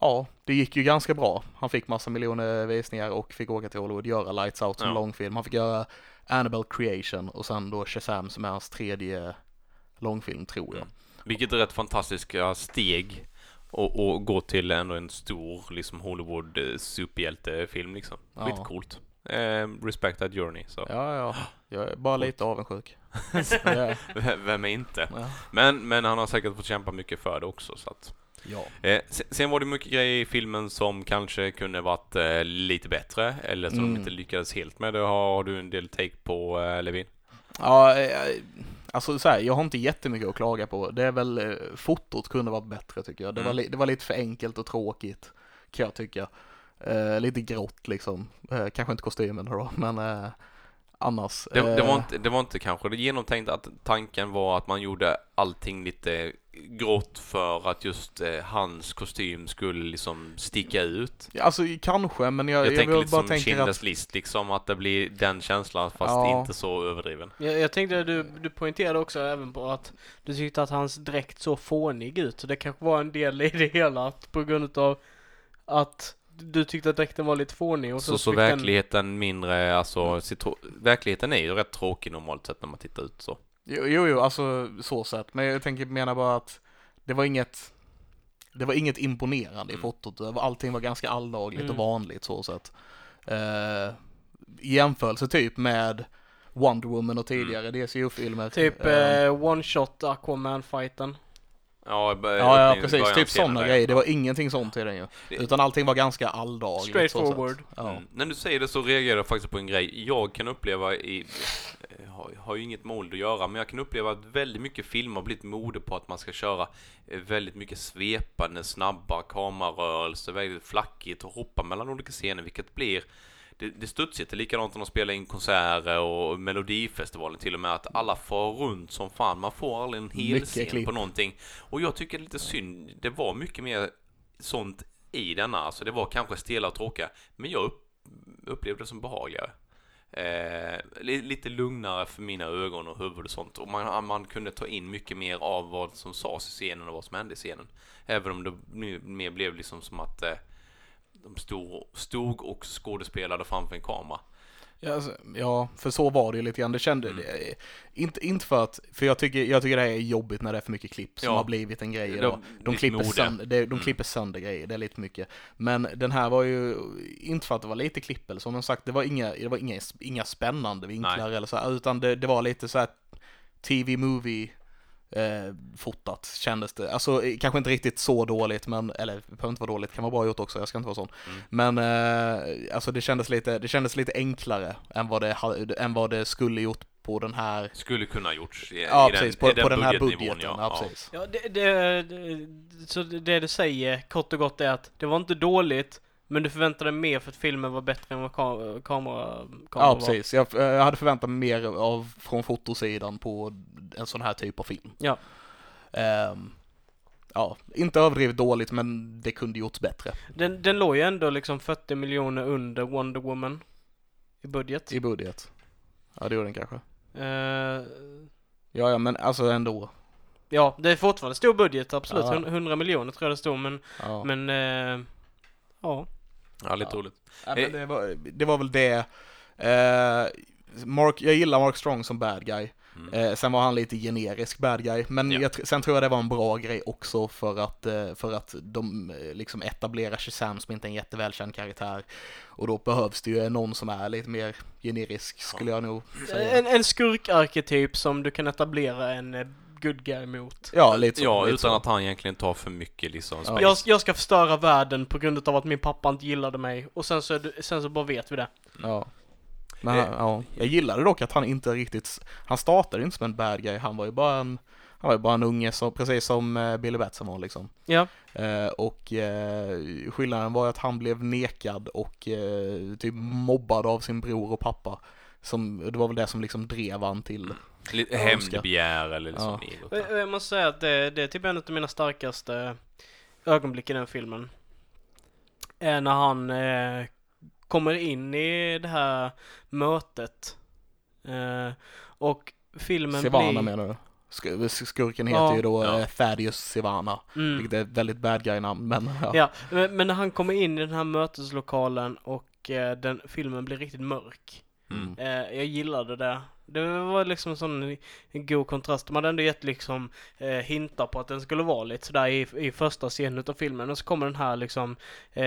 ja, det gick ju ganska bra. Han fick massa miljoner visningar och fick åka till Hollywood göra Lights Out som Ja. långfilm. Han fick göra Annabelle Creation och sen då Shazam som är hans tredje långfilm tror jag. Mm. Vilket är rätt fantastiska steg och, och gå till ändå en stor liksom Hollywood superhjältefilm liksom. Ja. Skitcoolt. Eh, respect that journey. Så. Ja, ja, jag är bara lite avundsjuk. Vem är inte? ja. Men, men han har säkert fått kämpa mycket för det också så att. ja. Eh, sen, sen var det mycket grejer i filmen som kanske kunde varit eh, lite bättre eller som Mm. de inte lyckades helt med. Det har, har du en del take på eh, Levin? Ja, eh, alltså så här, jag har inte jättemycket att klaga på. Det är väl, eh, fotot kunde varit bättre tycker jag. Det, var, Mm. li- det var lite för enkelt och tråkigt, kan jag tycka. Eh, lite grått liksom. Eh, kanske inte kostymen då, men eh, annars. Det, det, eh, var inte, det var inte kanske det genomtänkt att tanken var att man gjorde allting lite grått för att just eh, hans kostym skulle liksom sticka ut. Alltså kanske, men jag, Jag, jag, tänker lite bara som Schindler's att, list liksom, att det blir den känslan fast Ja. inte så överdriven. Jag, jag tänkte du, du poängterade också även på att du tyckte att hans dräkt så fånig ut. Så det kanske var en del i det hela att på grund av att du tyckte att dräkten var lite fånig och så, Så, så fick den- verkligheten mindre, alltså, ser trå- verkligheten är ju rätt tråkig normalt sett när man tittar ut så. jo, jo, jo, alltså så sett. Men jag tänker, menar bara att det var inget, det var inget imponerande i Mm. fotot. Det var- Allting var ganska alldagligt Mm. och vanligt så sett. Eh, I jämförelse typ med Wonder Woman och tidigare DCU-filmer. Typ Eh, eh, one shot Aquaman-fighten. Ja, Ja, ja precis. Typ sådana grejer. Det var ingenting sånt i den ju. Det- Utan allting var ganska alldagligt. så sett. Straightforward. Ja. Mm. När du säger det så reagerar jag faktiskt på en grej jag kan uppleva i, jag har, har ju inget mål att göra, men jag kan uppleva att väldigt mycket filmer har blivit mode på att man ska köra eh, väldigt mycket svepande, snabba kamerarörelser, väldigt flackigt och hoppa mellan olika scener, vilket blir det, det studsigt, det är likadant om de spelar in konserter och Melodifestivalen till och med att alla far runt som fan, man får aldrig en hel Mycket scen klipp. på någonting. Och jag tycker det är lite synd, det var mycket mer sånt i denna, alltså det var kanske stela och tråkiga, men jag upp, upplevde det som behagligare. Eh, li, lite lugnare för mina ögon och huvud och sånt och man, man kunde ta in mycket mer av vad som sades i scenen och vad som hände i scenen. Även om det mer blev liksom som att eh, de stod, stod och skådespelade framför en kamera. Ja, alltså, ja, för så var det ju lite grann. Det kände, Mm. det, inte, inte för att, för jag tycker, jag tycker det här är jobbigt när det är för mycket klipp som Ja. har blivit en grej. De, lite klipper, sönder, de, de Mm. klipper sönder grejer, det är lite mycket. Men den här var ju, inte för att det var lite klipp eller så, men sagt, det var inga, det var inga, inga spännande vinklar eller så här, utan det, det var lite så här TV-movie eh, fotat kändes det. Alltså eh, kanske inte riktigt så dåligt men, eller det behöver inte vara dåligt, kan vara bra gjort också, jag ska inte vara sån. Mm. Men eh, alltså det kändes lite, det kändes lite enklare än vad det, än vad det skulle gjort på den här, Skulle kunna gjorts i, ja i precis, den, på, i på den här budgeten. Ja, precis. Ja, det, det, det, så det du säger kort och gott är att det var inte dåligt, men du förväntade dig mer för att filmen var bättre än vad ka- kamera, kamera Ja, var. precis. Jag, eh, jag hade förväntat mig mer av, från fotosidan på en sån här typ av film. Ja. Ehm, ja, inte överdrivet dåligt men det kunde gjorts bättre Den, den låg ju ändå liksom 40 miljoner under Wonder Woman i budget. i budget. Ja, det gjorde den kanske. Eh, Ja, ja, men alltså ändå. ja, det är fortfarande stor budget, absolut. Ja. 100 miljoner tror jag det stod, men, Ja. men eh, ja. Ja, lite Ja. roligt. Ja, men det, var, det var väl det. Eh, Mark, jag gillar Mark Strong som bad guy. Mm. Eh, sen var han lite generisk bad guy, men Ja. jag, sen tror jag det var en bra grej också för att, eh, för att de eh, liksom etablerar Shazam som inte är en jättevälkänd karaktär. Och då behövs det ju någon som är lite mer generisk skulle jag nog säga. En, en skurkarketyp som du kan etablera en eh, good guy mot. Ja, lite så. Ja, lite utan så. att han egentligen tar för mycket liksom. Ja. space. Jag, jag ska förstöra världen på grund av att min pappa inte gillade mig och sen så, det- sen så bara vet vi det. Ja. Men Eh. han- ja, jag gillade dock att han inte riktigt, han startade inte som en bad guy, han var ju bara en, han var ju bara en unge, så, precis som eh, Billy Batson var liksom. Ja. Eh, och eh, skillnaden var ju att han blev nekad och eh, typ mobbad av sin bror och pappa. Som, det var väl det som liksom drev han till, Lite hämndbegär eller liksom Ja. Jag jag måste säga att det, det är typ en av mina starkaste ögonblick i den filmen. Är när han eh, kommer in i det här mötet. Eh, och filmen Sivana blir... menar du? Sk- Skurken heter Ja. ju då Ja. eh, Thaddeus Sivana, Mm. vilket är ett väldigt bad guy-namn, men ja. Ja, men, men när han kommer in i den här möteslokalen och eh, den filmen blir riktigt mörk. Mm. Eh, jag gillade det. Det var liksom sån en god kontrast. De hade ändå gett liksom eh, hintar på att den skulle vara lite sådär i, i första scenen av filmen. Och så kommer den här liksom, eh,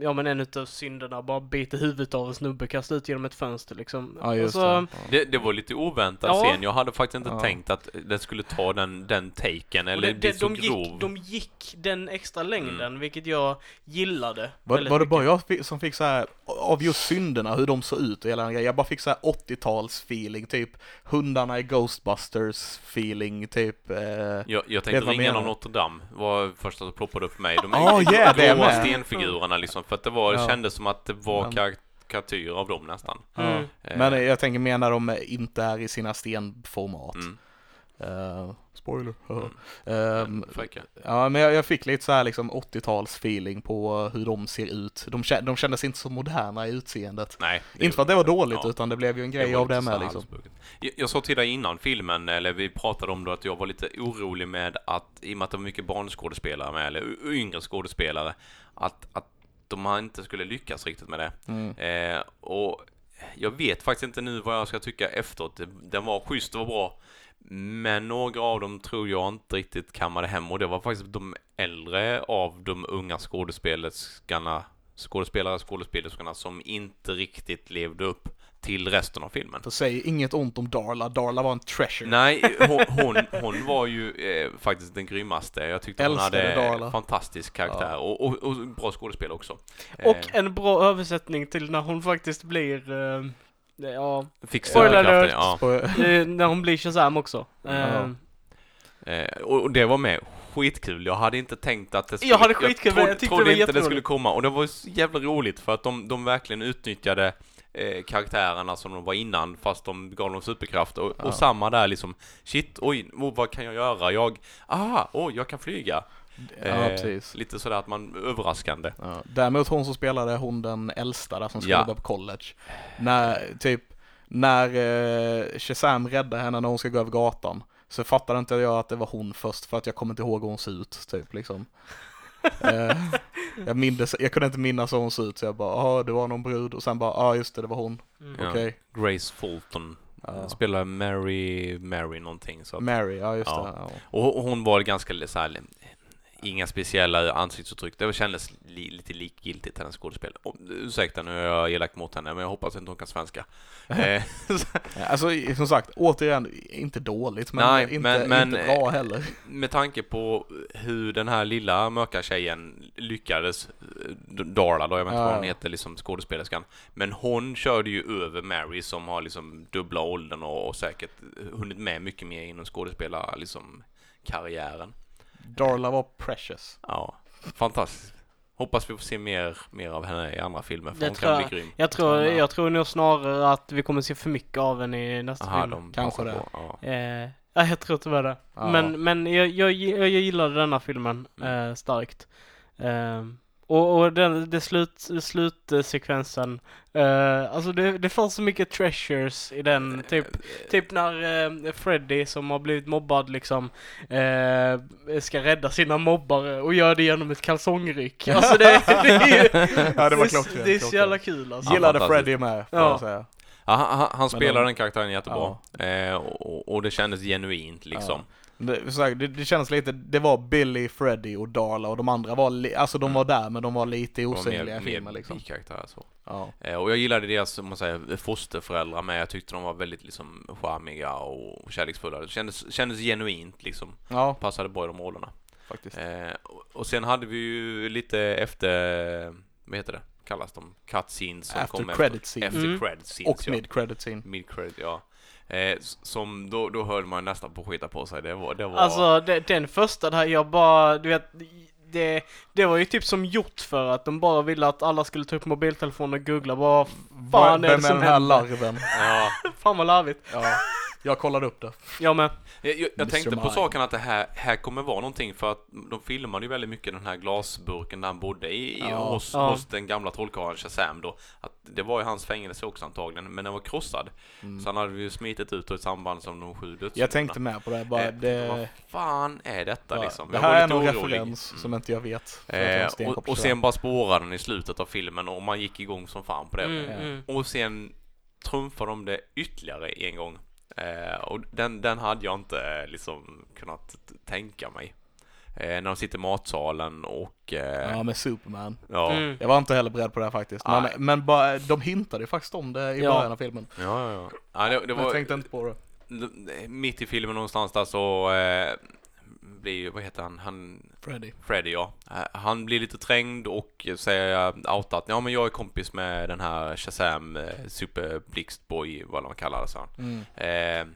ja men en utav synderna bara biter huvudet av en snubbe, kastar ut genom ett fönster liksom. Ja, just och så, det. Det, det var lite oväntad Ja. scen. Jag hade faktiskt inte Ja. tänkt att den skulle ta den, den taken eller det, bli det, så de, grov. gick, de gick den extra längden, vilket jag gillade. Var, var det bara jag som fick så här av just synderna, hur de såg ut och hela den grejen. Jag bara fick så här 80-tals feeling, typ hundarna i Ghostbusters feeling, typ. Eh, Jag, jag tänkte av menar. Notre Dame var första som ploppade upp för mig. De Ja, yeah, det är gråa stenfigurerna liksom. För att det var, det Ja. kändes som att det var Men- karikatyr av dem nästan. Mm. Eh, Men jag tänker mer när de inte är i sina stenformat. Mm. Eh, spoiler. Mm. Fräcka. ja, men jag, jag fick lite så här liksom 80-tals feeling på hur de ser ut. De, de kändes inte så moderna i utseendet. Nej. Inte för att det var dåligt, Ja. utan det blev ju en grej var av det med liksom. Jag, jag sa till dig innan filmen, eller vi pratade om då att jag var lite orolig med att, i och med att det var mycket barnskådespelare med, eller yngre skådespelare, att, att de inte skulle lyckas riktigt med det. Mm. Eh, och jag vet faktiskt inte nu vad jag ska tycka efteråt. Det- Den var schysst, det var bra. Men några av dem tror jag inte riktigt kammade hem och det var faktiskt de äldre av de unga skådespelerskarna, skådespelare, skådespelerskorna som inte riktigt levde upp till resten av filmen. För säg inget ont om Darla, Darla var en treasure. Nej, hon, hon, hon var ju eh, faktiskt den grymmaste. Jag tyckte hon Älskade hade Darla. fantastisk karaktär Ja. och, och, och bra skådespel också. Och Eh, en bra översättning till när hon faktiskt blir, eh, ja, Spoiler alert. ja. eh, när hon blir Shazam också. Eh, Ja. Eh, och, och det var med skitkul. Jag hade inte tänkt att det skulle... Jag hade skitkul, men trodde, jag tyckte trodde det var inte det jätteroligt. skulle komma. Och det var så jävla roligt för att de, de verkligen utnyttjade eh, karaktärerna som de var innan fast de gav dem superkraft. Och, Ja. och samma där liksom. Shit, oj, oh, vad kan jag göra? Jag... Aha, oj, jag kan flyga. Ja, Eh, precis. Lite sådär att man... Överraskande. Ja. Däremot hon som spelade, hon den äldsta där som skulle Ja. börja på college. När, typ, när eh, Shazam räddar henne när hon ska gå över gatan. Så fattade inte jag att det var hon först för att jag kommer inte ihåg hur hon ser ut, typ liksom. eh, jag, mindes, jag kunde inte minnas hur hon ser ut så jag bara, ja det var någon brud och sen bara, ja just det, det var hon. Mm. Ja. Okej. Grace Fulton. Ja. Spelar Mary, Mary någonting. Så att, Mary, ja just Ja. det. Ja. och och hon var ganska så här, inga speciella ansiktsuttryck. Det kändes li, lite likgiltigt hennes skådespel. Och, ursäkta nu är jag elak mot henne, men jag hoppas inte hon kan svenska. eh, Alltså som sagt, återigen, inte dåligt men, Nej, inte, men- men- inte bra heller. med tanke på hur den här lilla mörka tjejen lyckades, eh, Darla då, jag vet inte Ja, vad hon heter, liksom skådespelerskan. Men hon körde ju över Mary som har liksom dubbla åldern och, och säkert hunnit med mycket mer inom skådespelar, liksom karriären. Darla var precious. Ja, fantastiskt. Hoppas vi får se mer, mer av henne i andra filmer, för Det hon tror kan jag. bli grym. Jag tror, Ja. jag tror nog snarare att vi kommer se för mycket av henne i nästa Aha, film. de Kanske det. på. Ja. Eh, ja, jag tror tyvärr det. Ja. Men, men jag, jag, jag, jag gillade denna filmen Mm. eh, starkt. Eh, Och, och den, det slut, slutsekvensen, eh, alltså det, det fanns så mycket treasures i den, typ, typ när eh, Freddy som har blivit mobbad liksom, eh, ska rädda sina mobbare och gör det genom ett kalsongryck. Alltså det, det är ju, Ja, det var klockrent, Det är så jävla kul alltså. Ja, Gillade. Freddy med, får Ja. jag säga. Ja, han, han, spelar de- den karaktären jättebra. Eh, och, och det kändes genuint liksom. Det, det, det känns lite, det var Billy, Freddy och Darla och de andra var, li, alltså de var där men de var lite Det var osynliga i mer, filmen mer liksom. bikaraktärer så. Ja. Eh, och jag gillade deras, om man säger, fosterföräldrar med. Jag tyckte de var väldigt liksom charmiga och kärleksfulla. Det kändes, kändes genuint liksom. ja, Passade bra i de rollerna. faktiskt. Eh, och, och sen hade vi ju lite efter, vad heter det? Kallas de? Cutscenes som After kom credit scene. Efter Mm. credit scenes, Och ja. mid credit scene. Mid credit, ja. Eh, som, då, då höll man nästan på att skita på sig. Det var, det var... Alltså det, den första där jag bara, du vet, det, det var ju typ som gjort för att de bara ville att alla skulle ta upp mobiltelefonen och googla vad fan Vem är är det den som här händer? larven? ja. Fan vad larvigt. Ja, jag kollade upp det. Jag med. Jag, jag, jag tänkte på saken att det här, här kommer vara någonting för att de filmade ju väldigt mycket den här glasburken där han bodde i, i Ja. hos, Ja. hos den gamla trollkarlen Shazam då. Att det var ju hans fängelse också antagligen, men den var krossad. Så han hade ju smitit ut då i samband som de sju dödssynderna. Mm. Jag tänkte med på det, bara Eh, Vad det... fan är detta Ja, liksom? det Jag här var är någon orolig. referens Mm. som inte jag vet. jag Eh, stenkoll och, och det. sen bara spårade den i slutet av filmen och man gick igång som fan på det. Mm, mm. Och sen trumfade de det ytterligare en gång. Eh, och den, den hade jag inte eh, liksom kunnat tänka mig. Eh, när de sitter i matsalen och... Eh, Ja, med Superman. ja. Mm. Jag var inte heller beredd på det här faktiskt. Men, men bara, de hintade ju faktiskt om det i Ja. början av filmen. Ja, ja, ja. ja det, det var, jag tänkte inte på det. Mitt i filmen någonstans där så eh, blir ju, vad heter han, han Freddy. Freddy ja. Eh, Han blir lite trängd och säger outat att ja men jag är kompis med den här Shazam eh, Super Blixtboy, vad man kallar det så. Mm. Eh,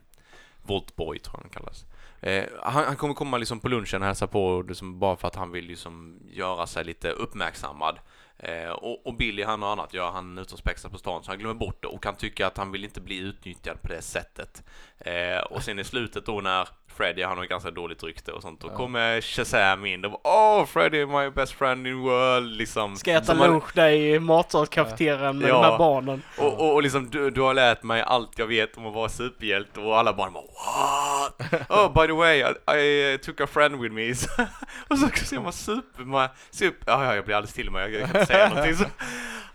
Voltboy tror jag han kallas. Eh, han, han kommer komma liksom på lunchen och hälsa på liksom, bara för att han vill liksom göra sig lite uppmärksammad. Eh, och, och Billy han har annat gör han ute och spexar på stan så han glömmer bort det och han tycker att han vill inte bli utnyttjad på det sättet. Eh, och sen i slutet då när Freddy, han har ganska dåligt rykte och sånt, då Ja. kommer Shazam in och bara Åh, Freddy my best friend in the world liksom. Ska jag äta lunch där i matsalskafeterian med Ja. de här barnen? och, och, och liksom du, du har lärt mig allt jag vet om att vara superhjälte och alla barn bara What? Oh by the way I, I uh, took a friend with me Och så ser man super, super ja, ja jag blir alldeles till mig, 真是，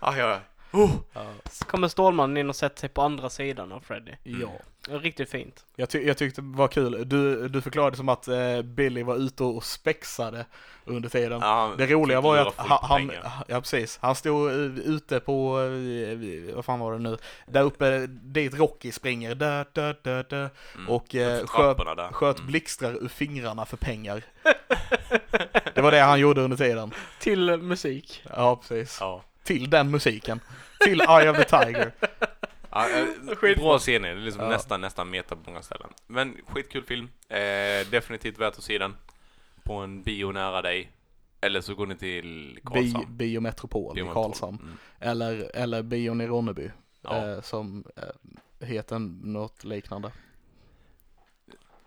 哎呦！ja, ja, oh. Ja. Så kommer Stålmannen in och sätter sig på andra sidan av Freddy. ja. Det var Riktigt fint. Jag, ty- jag tyckte det var kul. Du, du förklarade som att eh, Billy var ute och spexade under tiden. Ja, Det roliga var ju att han, han, ja precis, han stod eh, ute på, eh, vad fan var det nu, där uppe dit Rocky springer, där, där, där, där, Mm. och eh, sköt, där. sköt Mm. blixtrar ur fingrarna för pengar. det var det han gjorde under tiden. Till musik. Ja, precis. Ja. Till den musiken. Till Eye of the Tiger. Ja, eh, bra scener, det är liksom Ja. nästan, nästan meta på många ställen. Men skitkul film. Eh, definitivt värt att se den. På en bio nära dig. Eller så går ni till Bi, Karlshamn. Biometropol i. Karlshamn. Mm. Eller, eller bion i Ronneby. Ja. Eh, som eh, heter något liknande.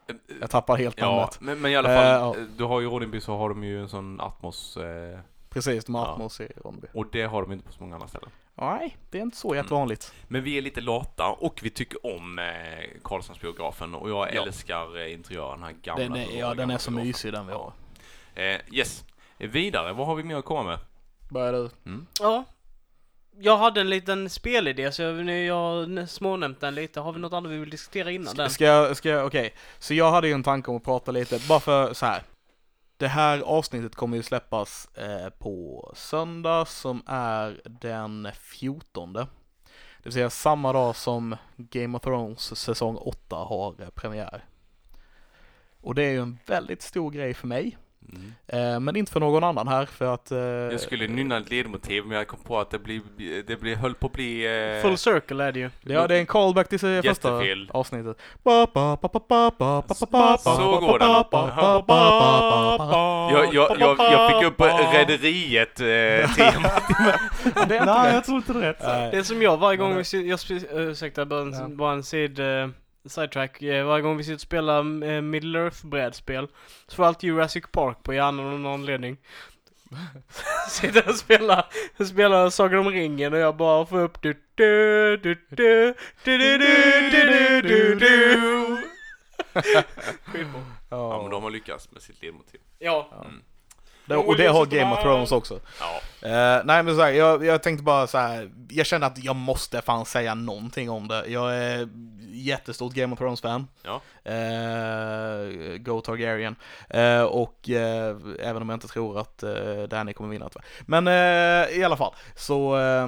Eh, Jag tappar helt Ja, namnet. men, men i alla fall, ja. du har ju Ronneby så har de ju en sån Atmos eh, Precis, de har Ja. Atmos i Ronneby. och det har de inte på så många andra ställen. Nej, det är inte så jättevanligt. Men vi är lite lata och vi tycker om eh, Karlshamnsbiografen och jag Ja. älskar eh, interiören, den här gamla. Den är, ja, den är så biografen. mysig den vi har. Eh, yes. Vidare, vad har vi mer att komma med? Börjar du? Ja. Jag hade en liten spelidé så jag, jag har smånämnt den lite. Har vi något annat vi vill diskutera innan Ska, den? ska jag, ska jag, okej. Så jag hade ju en tanke om att prata lite, bara för så här. Det här avsnittet kommer ju släppas eh, på söndag som är den 14. Det vill säga samma dag som Game of Thrones säsong 8 har premiär. Och det är ju en väldigt stor grej för mig. Mm. Men inte för någon annan här för att... Jag skulle nynna ett ledmotiv men jag kom på att det, blir, det blir, höll på att bli... Full circle är det ju. Ja, det är en callback till första avsnittet. Så går den. Jag, jag, jag, jag fick upp Rederiet-temat. Nej, jag tror inte det är rätt. Det som jag varje gång, jag, ursäkta, en, bara en sid sidetrack, uh, varje gång vi sitter och spelar uh, Middle Earth brädspel så får alltid Jurassic Park på hjärnan av någon anledning. Sitter och spelar, spelar Sagan om ringen och jag bara får upp du du du du du du du du du du. Ja, men de har lyckats med sitt ledmotiv. Ja. Det, och det har Game of Thrones också. Ja. Eh, nej men så här, jag, jag tänkte bara så här, jag kände att jag måste fan säga någonting om det. Jag är jättestort Game of Thrones-fan. Ja. Eh, Go Targaryen. Eh, och även om jag inte tror att eh, Danny kommer vinna tyvärr. Men i alla fall, så eh,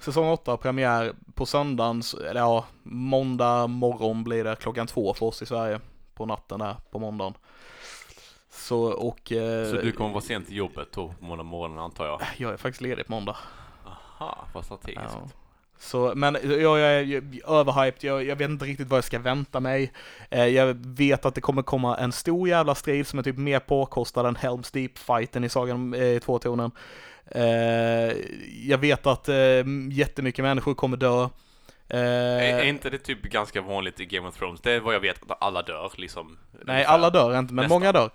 säsong 8 premiär på söndagen, eller ja, måndag morgon blir det klockan två för oss i Sverige. På natten där, på måndagen. Så och... eh, Så du kommer vara sent till jobbet då på måndag morgon antar jag? Jag är faktiskt ledig på måndag. Aha, vad strategiskt. Ja. Så, men jag, jag är överhyped, jag, jag vet inte riktigt vad jag ska vänta mig. Eh, jag vet att det kommer komma en stor jävla strid som är typ mer påkostad än Helms Deep-fighten i Sagan om eh, tvåtonen. Eh, jag vet att eh, jättemycket människor kommer dö. Eh, Är, är inte det typ ganska vanligt i Game of Thrones? Det är vad jag vet, att alla dör liksom. nej, ungefär. alla dör inte, men Nästan. många dör.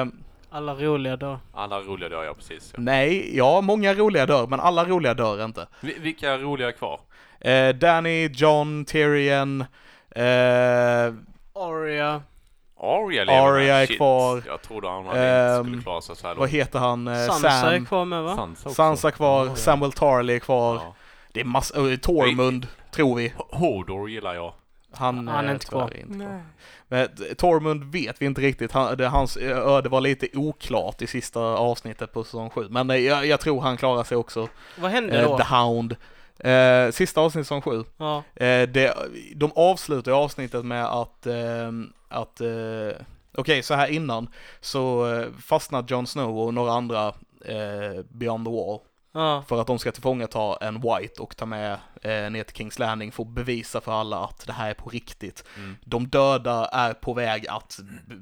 Eh, Alla roliga då. Alla roliga dör, ja precis. Ja. nej, ja, många roliga dör, men alla roliga dör inte. Vi- Vilka är roliga kvar? Eh, Danny, John, Tyrion, Arya. Arya lever Arya är Shit. kvar. Jag trodde han Ehm, skulle klara sig så här vad långt. heter han? Sansa är Sam. kvar med va? Sansa också. Sansa kvar, Ja, ja. Samuel Tarly är kvar. Ja. Det är massor, uh, Tormund, tror vi. Hodor gillar jag. Han, Han är eh, inte kvar. Inte kvar. Men eh, Tormund vet vi inte riktigt. Han, det, hans eh, öde var lite oklart i sista avsnittet på säsong 7. Men jag, jag tror han klarar sig också. Vad hände Eh, då? The Hound. Eh, sista avsnittet säsong 7. Ja. Eh, det, de avslutar avsnittet med att, eh, att eh, okej så här innan så fastnar Jon Snow och några andra eh, Beyond the Wall Ja. för att de ska tillfångata en White och ta med eh, ner till Kings Landing för att bevisa för alla att det här är på riktigt. Mm. De döda är på väg att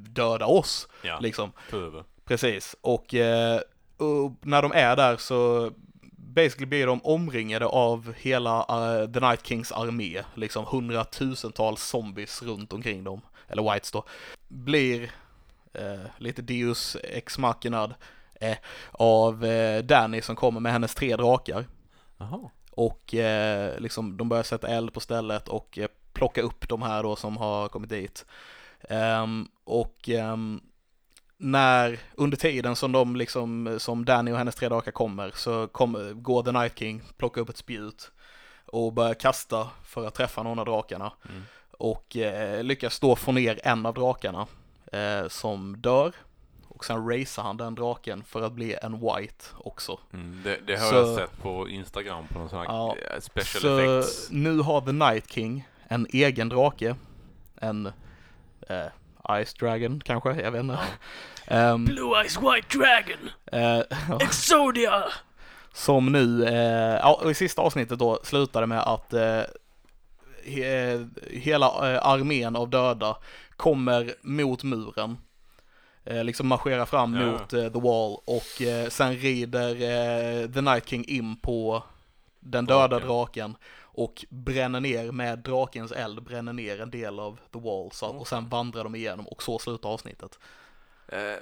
döda oss, Ja, liksom. över. Precis. Och, eh, och när de är där så basically blir de omringade av hela eh, The Night Kings armé, liksom hundratusentals zombies runt omkring dem, eller Whites då, blir eh, lite Deus ex machinad av eh, Danny som kommer med hennes tre drakar. Jaha. Och eh, liksom de börjar sätta eld på stället och eh, plocka upp de här då som har kommit dit. Ehm, och ehm, när, under tiden som de liksom, som Danny och hennes tre drakar kommer så kommer, går The Night King, plockar upp ett spjut och börjar kasta för att träffa någon av drakarna. Mm. Och eh, lyckas då få ner en av drakarna eh, som dör. Och sen racear han den draken för att bli en white också. Mm, det, det har Så- jag sett på Instagram på någon sån här Ja, eh, special Så effects. nu har The Night King en egen drake. En eh, Ice Dragon kanske, jag vet inte. Ehm, Blue Eyes White Dragon! eh, Exodia! som nu, eh, ja, i sista avsnittet då slutade med att eh, he, hela eh, armén av döda kommer mot muren. Eh, liksom marscherar fram Ja. mot eh, The Wall och eh, sen rider The Night King in på den döda Draken. draken och bränner ner med drakens eld, bränner ner en del av The Wall så, och sen vandrar de igenom och så slutar avsnittet.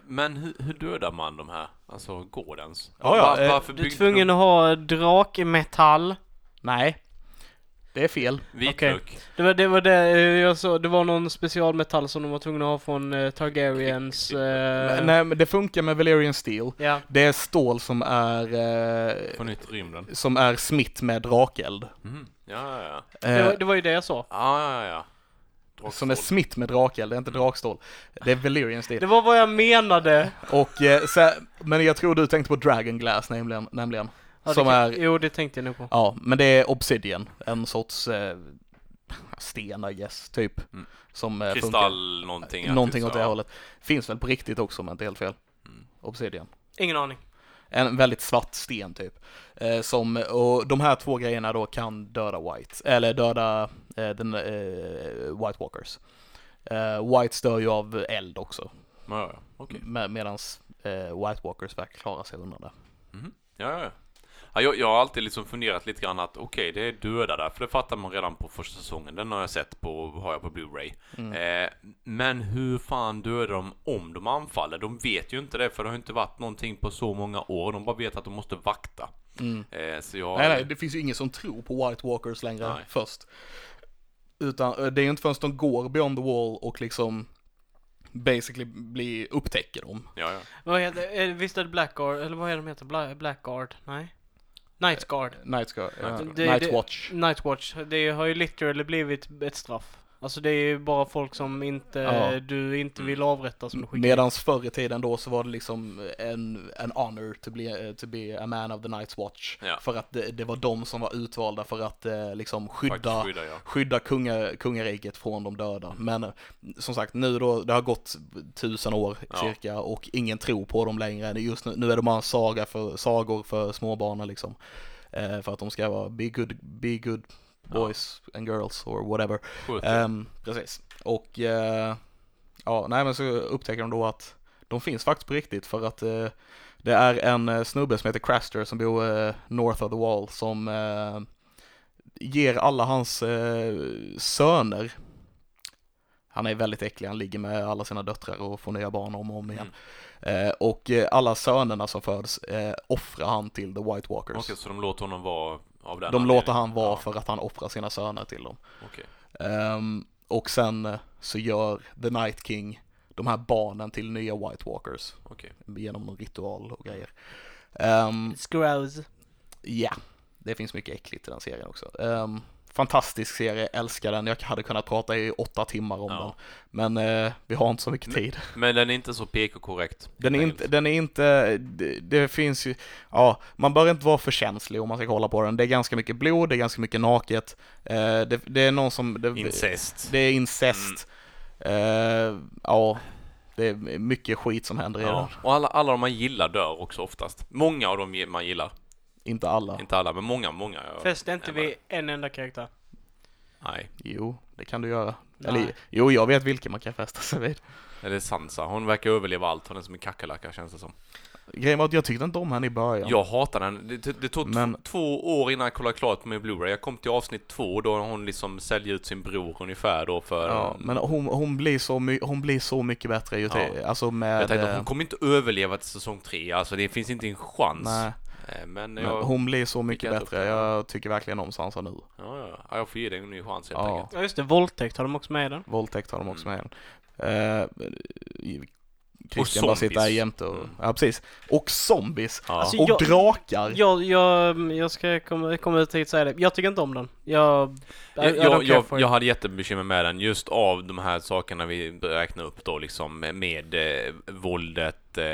Men hur, hur dödar man de här? Alltså, går det ens? Ja, ja, Var- varför Du är tvungen de att ha drakmetall. Nej, det är fel. vitlök? Det var det, var det eh, jag sa, det var någon specialmetall som de var tvungna att ha från eh, Targaryens... Eh, Nej, men det funkar med Valerian Steel. Ja. Det är stål som är, eh, Från rymden? som är smitt med drakeld. Mm. Ja, ja, ja. Det, var, Eh, det var ju det jag sa. Ja, ja, ja. som är Drakstål. smitt med drakeld, det är inte drakstål. Det är Valerian Steel. Det var vad jag menade. Och, eh, så, men jag tror du tänkte på Dragon Glass nämligen. nämligen. Ja, som det kan, är, Jo, det tänkte jag nog på. ja, men det är Obsidian. En sorts eh, sten, I guess, typ. Mm. Som eh, funkar. Kristall någonting. Någonting typ åt så, det ja. hållet. Finns väl på riktigt också, men inte helt fel. Mm. Obsidian. Ingen aning. En väldigt svart sten typ. Eh, som, och de här två grejerna då kan döda White, eller döda eh, den, eh, White Walkers. Eh, Whites dör ju av eld också, Ja, ja, okej. med, medans eh, White Walkers verkar klara sig undan det. Mhm. Ja, ja, ja. Ja jag, jag har alltid liksom funderat lite grann att okej, det är döda där, för det fattar man redan på första säsongen. Den har jag sett på, har jag på Blu-ray. Mm. Eh, Men hur fan dödar de om de anfaller? De vet ju inte det för det har inte varit någonting på så många år. De bara vet att de måste vakta. Mm. Eh, så jag... Nej, nej, det finns ju ingen som tror på White Walkers längre Nej. först. Utan eh, det är ju inte förrän de går beyond the wall och liksom basically blir, upptäcker dem. Ja, ja. Vad heter, är, visst är det Blackguard, eller vad är de heter? Bla, Blackguard? Nej? Nightguard? Night, Guard, ja. Night- Det- Night det- Watch. Nightwatch, det har ju literally blivit ett straff. Alltså det är ju bara folk som inte, Ja. du inte vill avrätta som du skickar. Medans förr i tiden då så var det liksom en, en honor to be, to be a man of the Night's Watch. Ja. För att det, det var de som var utvalda för att eh, liksom skydda, skydda, ja. skydda kunga, kungariket från de döda. Men som sagt, nu då, det har gått tusen år Ja. cirka och ingen tror på dem längre. Just nu, nu är det bara en saga för, sagor för småbarn liksom. Eh, för att de ska vara be good, be good boys and girls or whatever. Ehm, precis. Och eh, ja, nej men så upptäcker de då att de finns faktiskt på riktigt för att eh, det är en eh, snubbe som heter Craster som bor eh, north of the wall som ger alla hans söner han är väldigt äcklig, han ligger med alla sina döttrar och får nya barn om och om igen. Eh, och alla sönerna som föds eh, offrar han till the White Walkers. Okej, så de låter honom vara av den de låter han vara Ja, för att han offrar sina söner till dem. okej. Ehm, och sen eh, så gör The Night King de här barnen till nya White Walkers Okej. genom någon ritual och grejer. Ehm, Scrows. Ja, det finns mycket äckligt i den serien också. Ehm, fantastisk serie, älskar den. Jag hade kunnat prata i åtta timmar om Ja. den. Men eh, vi har inte så mycket tid. Men den är inte så PK-korrekt. Den är inte, den är inte, det, det finns ju, ja, man bör inte vara för känslig om man ska kolla på den. Det är ganska mycket blod, det är ganska mycket naket. Eh, det, det är någon som... Det, Incest. Det är incest. Eh, ja, det är mycket skit som händer i Ja. den. Och alla, alla de man gillar dör också oftast. Många av dem man gillar. Inte alla. Inte alla, men många, många. Fäste inte vid en enda karaktär. Nej. Jo, det kan du göra. Nej. Eller, jo, jag vet vilken man kan fästa sig vid. Eller Sansa. Hon verkar överleva allt. Hon är som en kackerlacka känns det som. Grejen var att jag tyckte inte om henne i början. Jag hatar den. Det, det, tog Men- två år innan jag kollade klart på min Blu-ray. Jag kom till avsnitt två då hon liksom säljer ut sin bror ungefär då för... Ja, men hon, hon, blir så hon blir så mycket bättre ju Ja. alltså med... jag tänkte eh, hon kommer inte överleva till säsong tre. Alltså det finns inte en chans. nej, Eh, Men, men jag, hon blir så mycket bättre. Jag tycker verkligen om Sansa nu. ja, ja, ja, jag får ge dig en ny chans helt Ja. enkelt. Ja just det, våldtäkt har de också med i den. Våldtäkt har de också Mm. med. Uh, Christian bara sitter där jämte och, Mm. ja precis. Och zombies. Ja. Alltså, Och jag- drakar. Jag, jag, jag ska komma, komma ut hit och säga det. Jag tycker inte om den. Jag... I- I Jag, jag, jag, jag hade jättebekymmer med den just av de här sakerna vi räknar upp då liksom med eh, våldet eh,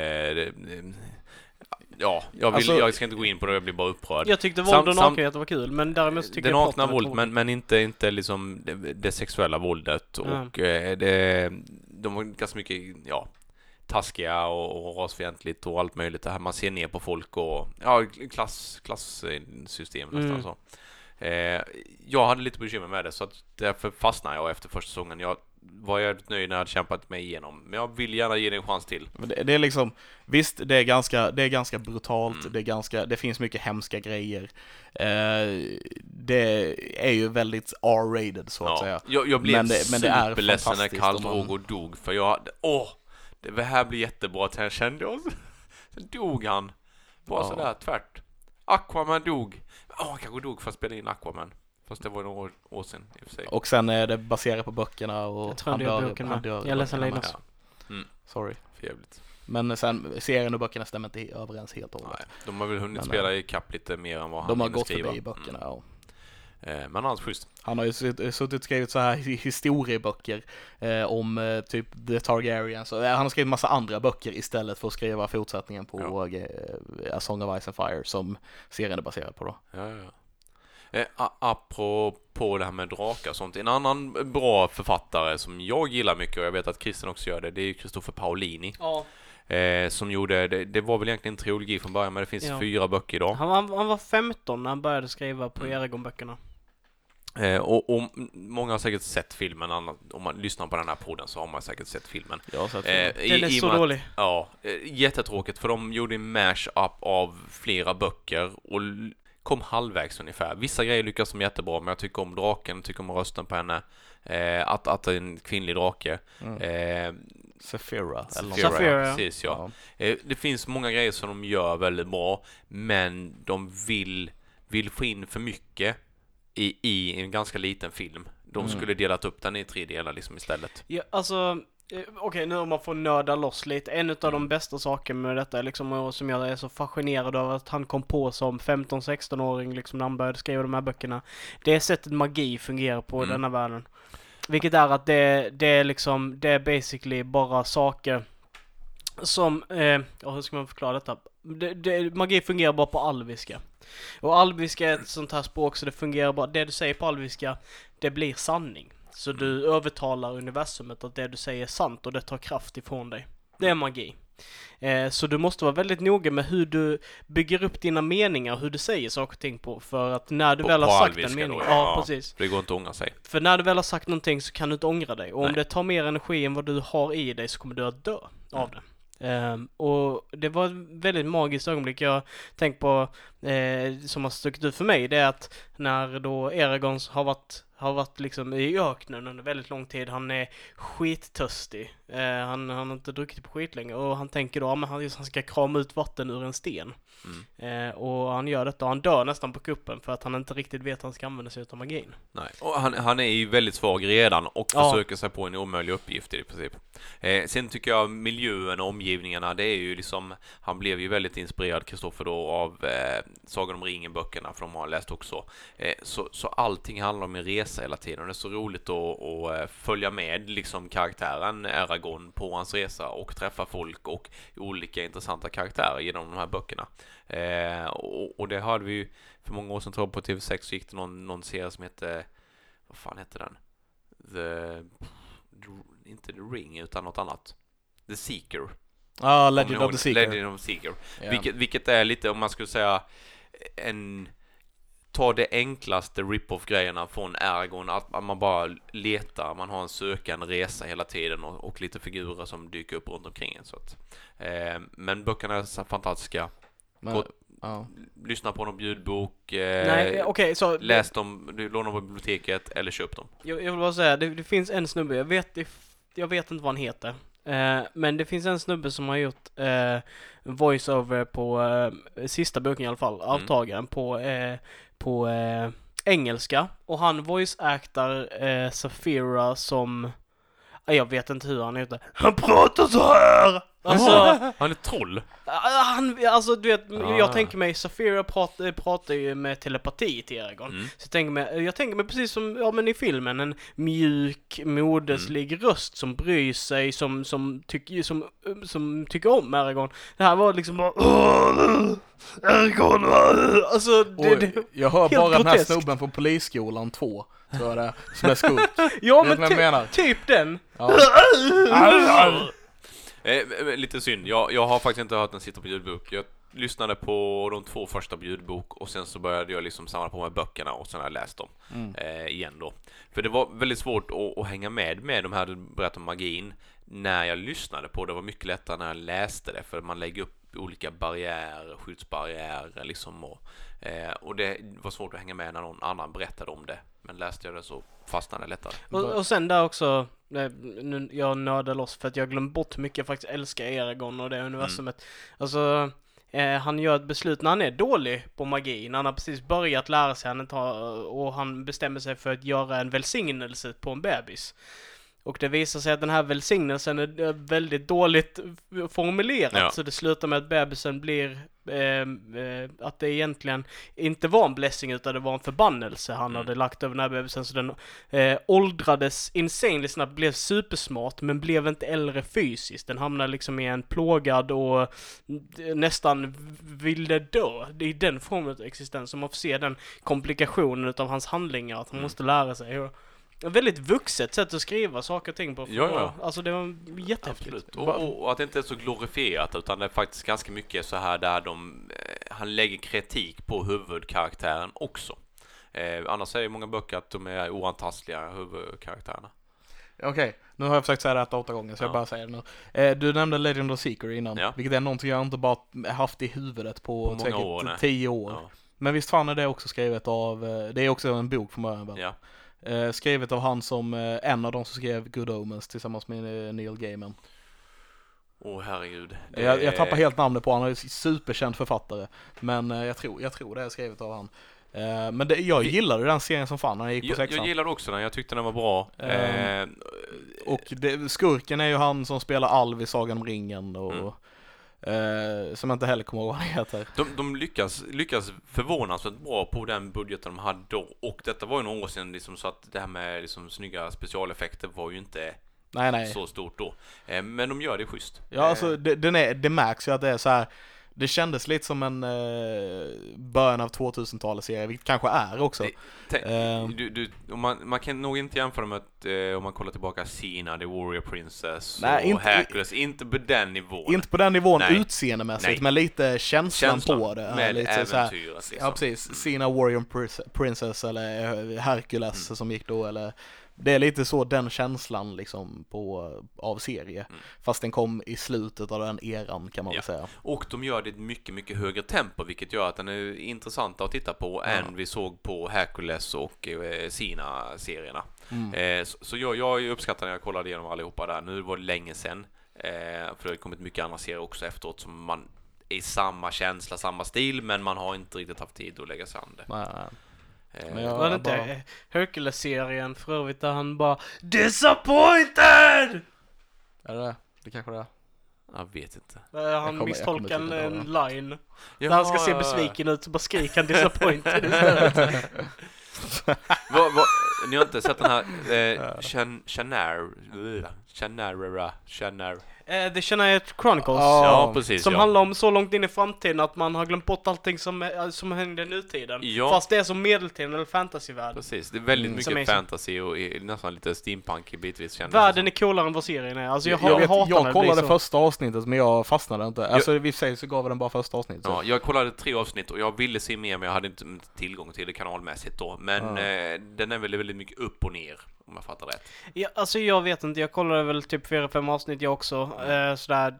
Ja, jag, vill, Alltså- jag ska inte gå in på det, jag blir bara upprörd. Jag tyckte våld och nakenhet var kul, men däremot tycker det jag nakna plotten är våldet, men, men inte, inte liksom det, det sexuella våldet och eh, det, de var ganska mycket, ja, taskiga och, och rasfientligt och allt möjligt. Det här man ser ner på folk och, ja, klass, klassystem nästan Mm. så. Eh, jag hade lite bekymmer med det så att därför fastnade jag efter första säsongen. Jag var jävligt nöjd när jag hade kämpat mig igenom. Men jag vill gärna ge det en chans till. Det, det är liksom, visst det är ganska, det är ganska brutalt, Mm. det är ganska, det finns mycket hemska grejer. Eh, det är ju väldigt R-rated så att säga. Jag, jag blev Men det- men det är superledsen när Karl om man- Drogo dog för jag åh, det här blir jättebra, sen kände jag. Sen dog han. Bara Ja. sådär tvärt. Aquaman dog. Åh, han kanske dog för att spela in Aquaman. Fast det var några år, år sedan i och för sig. Och sen är det baserat på böckerna och Jag tror han dör boken med. dör Jag böckerna Linus. med. Sorry. För jävligt. Men sen, serien och böckerna stämmer inte överens helt och Nej, hållet. de har väl hunnit Men, spela i kapp lite mer än vad han De har gått skriva. förbi böckerna, ja. Mm. Eh, Men annars schysst. Han har ju sutt- suttit och skrivit så här hi- historieböcker eh, om eh, typ The Targaryens. eh, Han har skrivit massa andra böcker istället för att skriva fortsättningen på Ja. eh, A Song of Ice and Fire som serien är baserad på då. Ja, ja. Eh, apropå det här med drakar och sånt. En annan bra författare som jag gillar mycket och jag vet att Christian också gör det, det är ju Christopher Paolini. Ja. Eh, som gjorde, det, det var väl egentligen en trilogi från början men det finns Ja. fyra böcker idag. Han, var- han var 15 när han började skriva på Mm. Eragon-böckerna. Eh, och, och många har säkert sett filmen, om man lyssnar på den här podden så har man säkert sett filmen. Jag har sett Eh, filmen. i- Den är i så med att- dålig. Ja, eh, jättetråkigt för de gjorde en mash-up av flera böcker och kom halvvägs ungefär. Vissa grejer lyckas de jättebra, men jag tycker om draken, tycker om rösten på henne. Eh, att, att det är en kvinnlig drake. Mm. Eh. Saphira, ja. precis ja. Ja. Eh, det finns många grejer som de gör väldigt bra, men de vill, vill få in för mycket i, i en ganska liten film. De Mm. skulle delat upp den i tre delar liksom istället. Ja, alltså, eh, okej nu om man får nörda loss lite. En av de bästa sakerna med detta liksom, som jag är så fascinerad av att han kom på som 15-16-åring liksom när han började skriva de här böckerna. Det är sättet magi fungerar på i Mm. denna världen. Vilket är att det, det är liksom, det är basically bara saker som, eh, ja, hur ska man förklara detta? Det, det, magi fungerar bara på alviska. Och alviska är ett sånt här språk så det fungerar bara, det du säger på alviska, det blir sanning. Så du övertalar universumet att det du säger är sant och det tar kraft ifrån dig. Det är magi. Eh, så du måste vara väldigt noga med hur du bygger upp dina meningar, hur du säger saker och ting på. För att när du På- väl har sagt en mening, då, ja, ja. precis. För det går inte att ångra sig. För när du väl har sagt någonting så kan du inte ångra dig. Och om Nej. det tar mer energi än vad du har i dig så kommer du att dö av Mm. det. Ehm, och det var ett väldigt magiskt ögonblick. Jag tänkt på, eh, som har stuckit ut för mig, det är att när då Eragons har varit, har varit liksom i öknen under väldigt lång tid. Han är skittörstig. Eh, han, han har inte druckit på skit länge och han tänker då, ja, men han, han ska krama ut vatten ur en sten. Mm. Eh, och han gör detta och han dör nästan på kuppen för att han inte riktigt vet att han ska använda sig av magin. Nej. Och han, han är ju väldigt svag redan och Ja. försöker sig på en omöjlig uppgift i princip. Eh, sen tycker jag miljön och omgivningarna, det är ju liksom, han blev ju väldigt inspirerad, Kristoffer då, av eh, Sagan om ringen-böckerna, för de har läst också. Eh, så, så allting handlar om en resa hela tiden och det är så roligt att, att eh, följa med liksom karaktären Eragon på hans resa och träffa folk och olika intressanta karaktärer genom de här böckerna. Eh, och, och det hade vi ju för många år sedan tror jag på TV6 så gick det någon, någon serie som hette vad fan hette den? The, inte The Ring utan något annat. The Seeker. Ja, ni Legend of the? Seeker. Legend of the Seeker. Ja. Vilket, vilket är lite, om man skulle säga, en... Ta det enklaste rip-off grejerna från Ergon, att att man bara letar, man har en sökande resa hela tiden och, och lite figurer som dyker upp runt omkring en. Så att, eh, men böckerna är så fantastiska. Men, gott. ja. Lyssna på någon ljudbok, eh, Nej, okej, så... läs dem, du lånar på biblioteket eller köp dem. Jag, jag vill bara säga, det, det finns en snubbe, jag vet, jag vet inte vad han heter. Eh, men det finns en snubbe som har gjort eh, voice-over på eh, sista boken i alla fall, avtagaren på, eh, på eh, engelska. Och han voice-actar eh, Safira som, jag vet inte hur han heter. Han pratar så här! Alltså, Han är troll. Ah, Han, alltså du vet, Ah. jag tänker mig, Safira pratar, pratar ju med telepati till Eragon. Mm. Så jag tänker mig, jag tänker mig precis som, ja men i filmen, en mjuk, moderslig Mm. röst som bryr sig, som, som, tycker, som, som tycker om Eragon. Det här var liksom bara "Åh, Eragon, åh." alltså det, Och det, jag hör bara den här snubben från Polisskolan 2, tror jag det är, som är skurk. ja men ty, menar? typ den. Ja. Eh, eh, lite synd, jag, jag har faktiskt inte hört den sitta på ljudbok. Jag lyssnade på de två första på ljudbok och sen så började jag liksom samla på mig böckerna och sen har jag läst dem Mm. eh, igen då. För det var väldigt svårt att, att hänga med med de här du berättade om magin när jag lyssnade på det. Det var mycket lättare när jag läste det för man lägger upp olika barriärer, skyddsbarriärer liksom och, eh, och det var svårt att hänga med när någon annan berättade om det. Men läste jag det så fastnade det lättare. Och, och sen där också, eh, nu, jag nördar loss för att jag glömt bort hur mycket jag faktiskt älskar Eragon och det universumet. Alltså, eh, han gör ett beslut när han är dålig på magi, när han har precis börjat lära sig, han har, och han bestämmer sig för att göra en välsignelse på en bebis. Och det visar sig att den här välsignelsen är väldigt dåligt formulerad, Ja. så det slutar med att bebisen blir eh, eh, att det egentligen inte var en blessing utan det var en förbannelse han Mm. hade lagt över den här bebisen så den eh, åldrades insanely snabbt, blev supersmart men blev inte äldre fysiskt. Den hamnade liksom i en plågad och eh, nästan ville dö. Det är den formen av existens som man får se den komplikationen utav hans handlingar, att han Mm. måste lära sig. Ett väldigt vuxet sätt att skriva saker och ting på. Ja, ja. Alltså det var jättehäftigt. Och, och, och att det inte är så glorifierat utan det är faktiskt ganska mycket så här där de, eh, han lägger kritik på huvudkaraktären också. Eh, annars är det många böcker att de är oantastliga, huvudkaraktärerna. Okej, nu har jag försökt säga det här åtta gånger så jag Ja. bara säger det nu. Eh, du nämnde Legend of Seeker innan, Ja. vilket är någonting jag inte bara haft i huvudet på, På säkert år, tio år. Ja. Men visst fan är det också skrivet av, eh, det är också en bok från början väl? Ja. Eh, skrivet av han som, eh, en av de som skrev Good Omens tillsammans med eh, Neil Gaiman. Åh herregud. Det Jag, jag är- tappar helt namnet på honom, han är superkänd författare. Men eh, jag, tror, jag tror det är skrivet av han. Eh, men det, jag gillade den serien som fan när jag gick på Jag, sexan. jag gillade också den, jag tyckte den var bra. Eh, Och det, skurken är ju han som spelar Alv i Sagan om ringen och Mm. Eh, som jag inte heller kommer ihåg vad han heter. de, de lyckas, lyckas förvånansvärt bra på den budgeten de hade då. Och detta var ju några år sedan liksom, så att det här med liksom, snygga specialeffekter var ju inte Nej nej. så stort då. Eh, men de gör det schysst. Ja alltså Eh, det, den är, det märks ju att det är så här. Det kändes lite som en eh, början av 2000-talets serie, vilket kanske är också. Det- ehm. du, du, man, man kan nog inte jämföra med att, eh, om man kollar tillbaka Sina, The Warrior Princess Nej, och inte- Hercules. Inte på den nivån. Inte på den nivån Nej. utseendemässigt, Nej. men lite känslan, Känslan på det. Med lite äventyret liksom. Ja precis, Sina Warrior Princess eller eh, Hercules Mm. som gick då eller Det är lite så den känslan liksom på, av serie. Mm. Fast den kom i slutet av den eran kan man Ja. väl säga. Och de gör det i ett mycket, mycket högre tempo, vilket gör att den är intressant att titta på Ja. än vi såg på Hercules och eh, Sina-serierna. Mm. Eh, så så jag, jag uppskattar när jag kollade igenom allihopa där. Nu var det länge sedan. Eh, för det har kommit mycket andra serier också efteråt som man är i samma känsla, samma stil, men man har inte riktigt haft tid att lägga sig an det. Nej, Men jag- Var det inte bara- eh, Hercules-serien för övrigt där han bara DISAPPOINTED! Är det det? Det kanske det är. Jag vet inte. Där han kommer- misstolkar kommer en, en line. Där han ska se besviken ut så bara skriker han DISAPPOINTED istället. Vad- vad- ni har inte sett den här eh, Chan- Chanar... Chanarera... Chanar... Eh, The Shania Chronicles. Ja, Ja, precis. Som ja. handlar om så långt in i framtiden att man har glömt bort allting som, eh, som hände i nutiden. Ja. Fast det är som medeltiden eller fantasyvärld. Precis, det är väldigt Mm. Som mycket är fantasy och i- nästan lite steampunk i bitvis kändes Världen det är coolare än vad serien är. Alltså jag, Jag, har vet, hatar när jag det kollade så. första avsnittet men jag fastnade inte. Alltså i och för sig så gav jag den bara första avsnittet. Ja, jag kollade tre avsnitt och jag ville se mer men jag hade inte tillgång till det kanalmässigt då. Men Ja. eh, den är väldigt, väldigt mycket upp och ner om jag fattar rätt. Ja, alltså jag vet inte, jag kollade väl typ fyra, fem avsnitt jag också. Eh, sådär.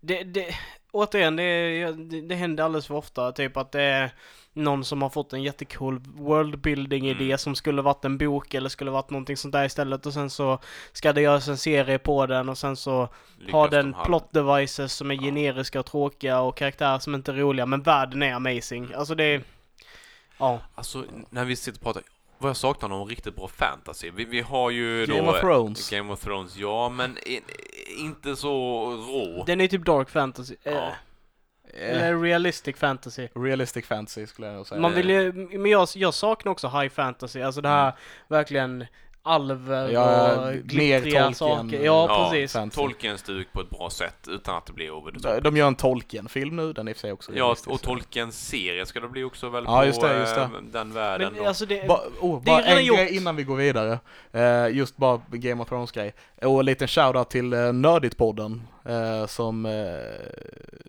Det, det, återigen, det, det, det händer alldeles för ofta. Typ att det är någon som har fått en jättecool worldbuilding idé Mm. som skulle varit en bok eller skulle varit någonting sånt där istället och sen så ska det göras en serie på den och sen så Lyckas har de den halv- plot devices som är Ja. generiska och tråkiga och karaktärer som inte är roliga men världen är amazing. Alltså det är... Ja. Alltså, när vi sitter och pratar, vad jag saknar någon riktigt bra fantasy. Vi, vi har ju då... Game of eh, Thrones. Game of Thrones, ja men i, inte så rå. Den är typ dark fantasy. Eh, Ja. Eller Eh, realistic fantasy. realistic fantasy skulle jag säga. Man vill ju, men jag, jag saknar också high fantasy, alltså det här verkligen alver Ja, och glittriga saker. Ja, Ja, precis. fantasy. Stuk på ett bra sätt utan att det blir over the top. De, gör en Tolkien-film nu, den är i sig också Ja, och Tolkiens serie ska det bli också väl Ja, på just det, just det. eh, den världen. Men alltså det... Ba, oh, bara en gjort. grej innan vi går vidare. Eh, just bara Game of Thrones-grej. Och en liten shoutout till uh, Nördigt-podden eh, som, eh,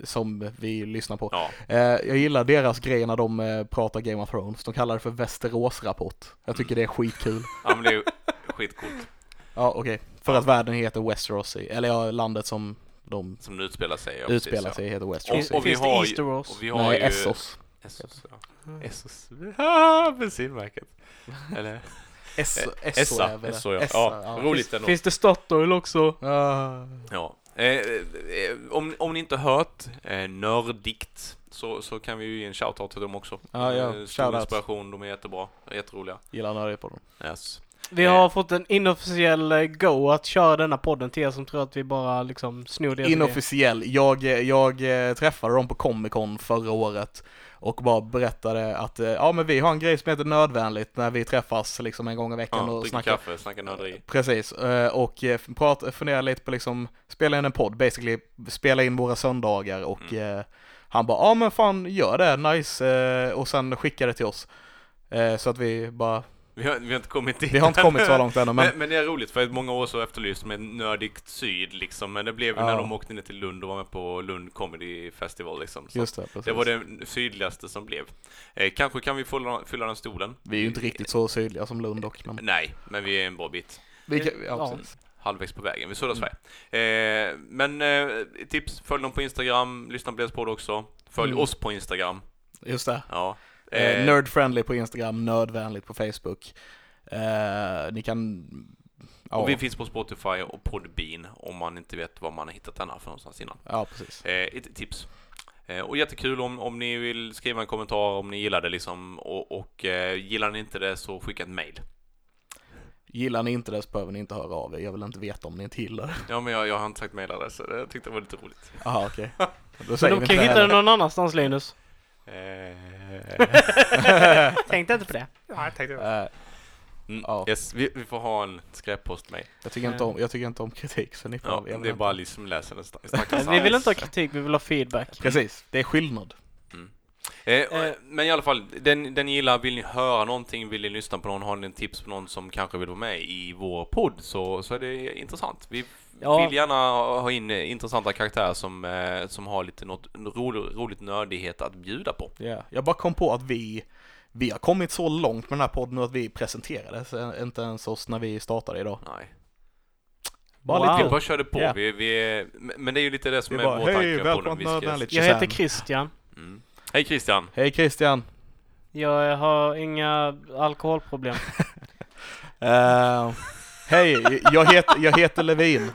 som vi lyssnar på. Ja, Eh, jag gillar deras grej när de eh, pratar Game of Thrones. De kallar det för Västerås-rapport. Jag tycker det är skitkul. ja men det är ju skitcoolt. Ja, okej. För att världen heter Westeros, eller ja, landet som de Som utspelar sig. Ja, utspelar precis, sig heter Ja. Westeros. Och, och vi har ju... Och vi har Nej, ju... Essos. Essos, ja. Mm. Essos. Ah, bensinmärket. Eller? Esso, Eh, Esso Essa. Esso, ja. Essa, Ja, roligt ändå. Finns det Statoil också? Ah. Ja. Eh, eh, om, om ni inte hört eh, Nördikt så, så kan vi ju ge en shoutout till dem också. Ja, ja. Stor Shoutout. inspiration, de är jättebra. Jätteroliga. Gillar nördigt på dem. Yes. Vi Eh. har fått en inofficiell eh, go att köra denna podden till er som tror att vi bara liksom snor idé. Inofficiell. Jag, jag eh, träffade dem på Comic Con förra året och bara berättade att eh, ja men vi har en grej som heter nödvändigt när vi träffas liksom en gång i veckan Ja, och snackar. kaffe, snacka nörderi. Precis, eh, och eh, prat, fundera lite på liksom, spela in en podd, basically spela in våra söndagar och Mm. eh, han bara, ja men fan gör det, nice, eh, och sen skicka det till oss. Eh, så att vi bara, Vi har, vi har inte kommit dit vi har inte kommit så långt ännu men, Men, men det är roligt för att många år så efterlyste en nördigt syd liksom. Men det blev ju Ja. när de åkte ner till Lund och var med på Lund Comedy Festival liksom. Så just det, precis. det var det sydligaste som blev. Eh, kanske kan vi fylla, fylla den stolen. Vi är ju inte riktigt så sydliga som Lund dock, men Nej, men vi är en bra bit. vi kan, ja. Halvvägs på vägen, vid södra Mm. Sverige. Eh, men eh, tips, följ dem på Instagram, lyssna på deras podd också. Följ Mm. oss på Instagram. Just det. Ja. Eh, Eh, Nerdfriendly på Instagram, nördvänligt på Facebook. Eh, ni kan... Ja, Och vi finns på Spotify och Podbean om man inte vet var man har hittat denna för någonstans innan. ja precis. Eh, ett tips. Eh, och jättekul om, om ni vill skriva en kommentar om ni gillar det liksom och, och eh, gillar ni inte det så skicka ett mail. Gillar ni inte det så behöver ni inte höra av er. Jag vill inte veta om ni inte gillar det. Ja men jag, jag har inte sagt mailadress så jag tyckte det var lite roligt. Jaha okej. Då Men säger de vi kan hitta det någon annanstans Linus. Eh, Tänkte inte på det. heller. Eh, mm, Ja. Yes, vi, vi får ha en skräppost med. jag, tycker inte om, jag tycker inte om kritik så ni får... Ja, jag det är bara Alice som läser den Vi vill inte ha kritik, vi vill ha feedback. Precis, det är skillnad. Eh, Eh. men i alla fall, den, den gillar, vill ni höra någonting, vill ni lyssna på någon, har ni en tips på någon som kanske vill vara med i vår podd så, så är det intressant. Vi Ja. vill gärna ha in intressanta karaktärer som, eh, som har lite något roligt, roligt nördighet att bjuda på. Ja, jag bara kom på att vi, vi har kommit så långt med den här podden nu att vi presenterades inte ens oss när vi startade idag. Nej. Bara Wow. Vi lite bara körde på. Ja. Vi, vi, men det är ju lite det som Vi är bara, vår hej, tanke den. till Vi ska-. Jag heter. Christian. Mm. Hej Christian! Hej Christian! Jag har inga alkoholproblem. Eh, Hej, jag heter, jag heter Levin.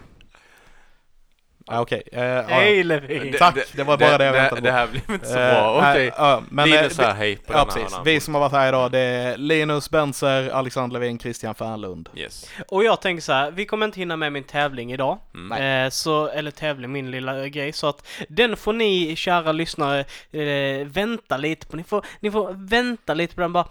Ah, Okej, eh, ja, ja. Hej Levin! Tack, det var bara det jag väntade på. Det här blev inte så Eh, bra. Okej. ja, men, eh, Linus vi- här, hej på Ja precis, vi som har varit här idag det är Linus Benser, Alexander Levin, Christian Fernlund. Yes. Och jag tänker så här, vi kommer inte hinna med min tävling idag. Mm. Eh, så, eller tävling, min lilla grej. Så att den får ni, kära lyssnare, eh, vänta lite på. Ni får, ni får vänta lite på den bara.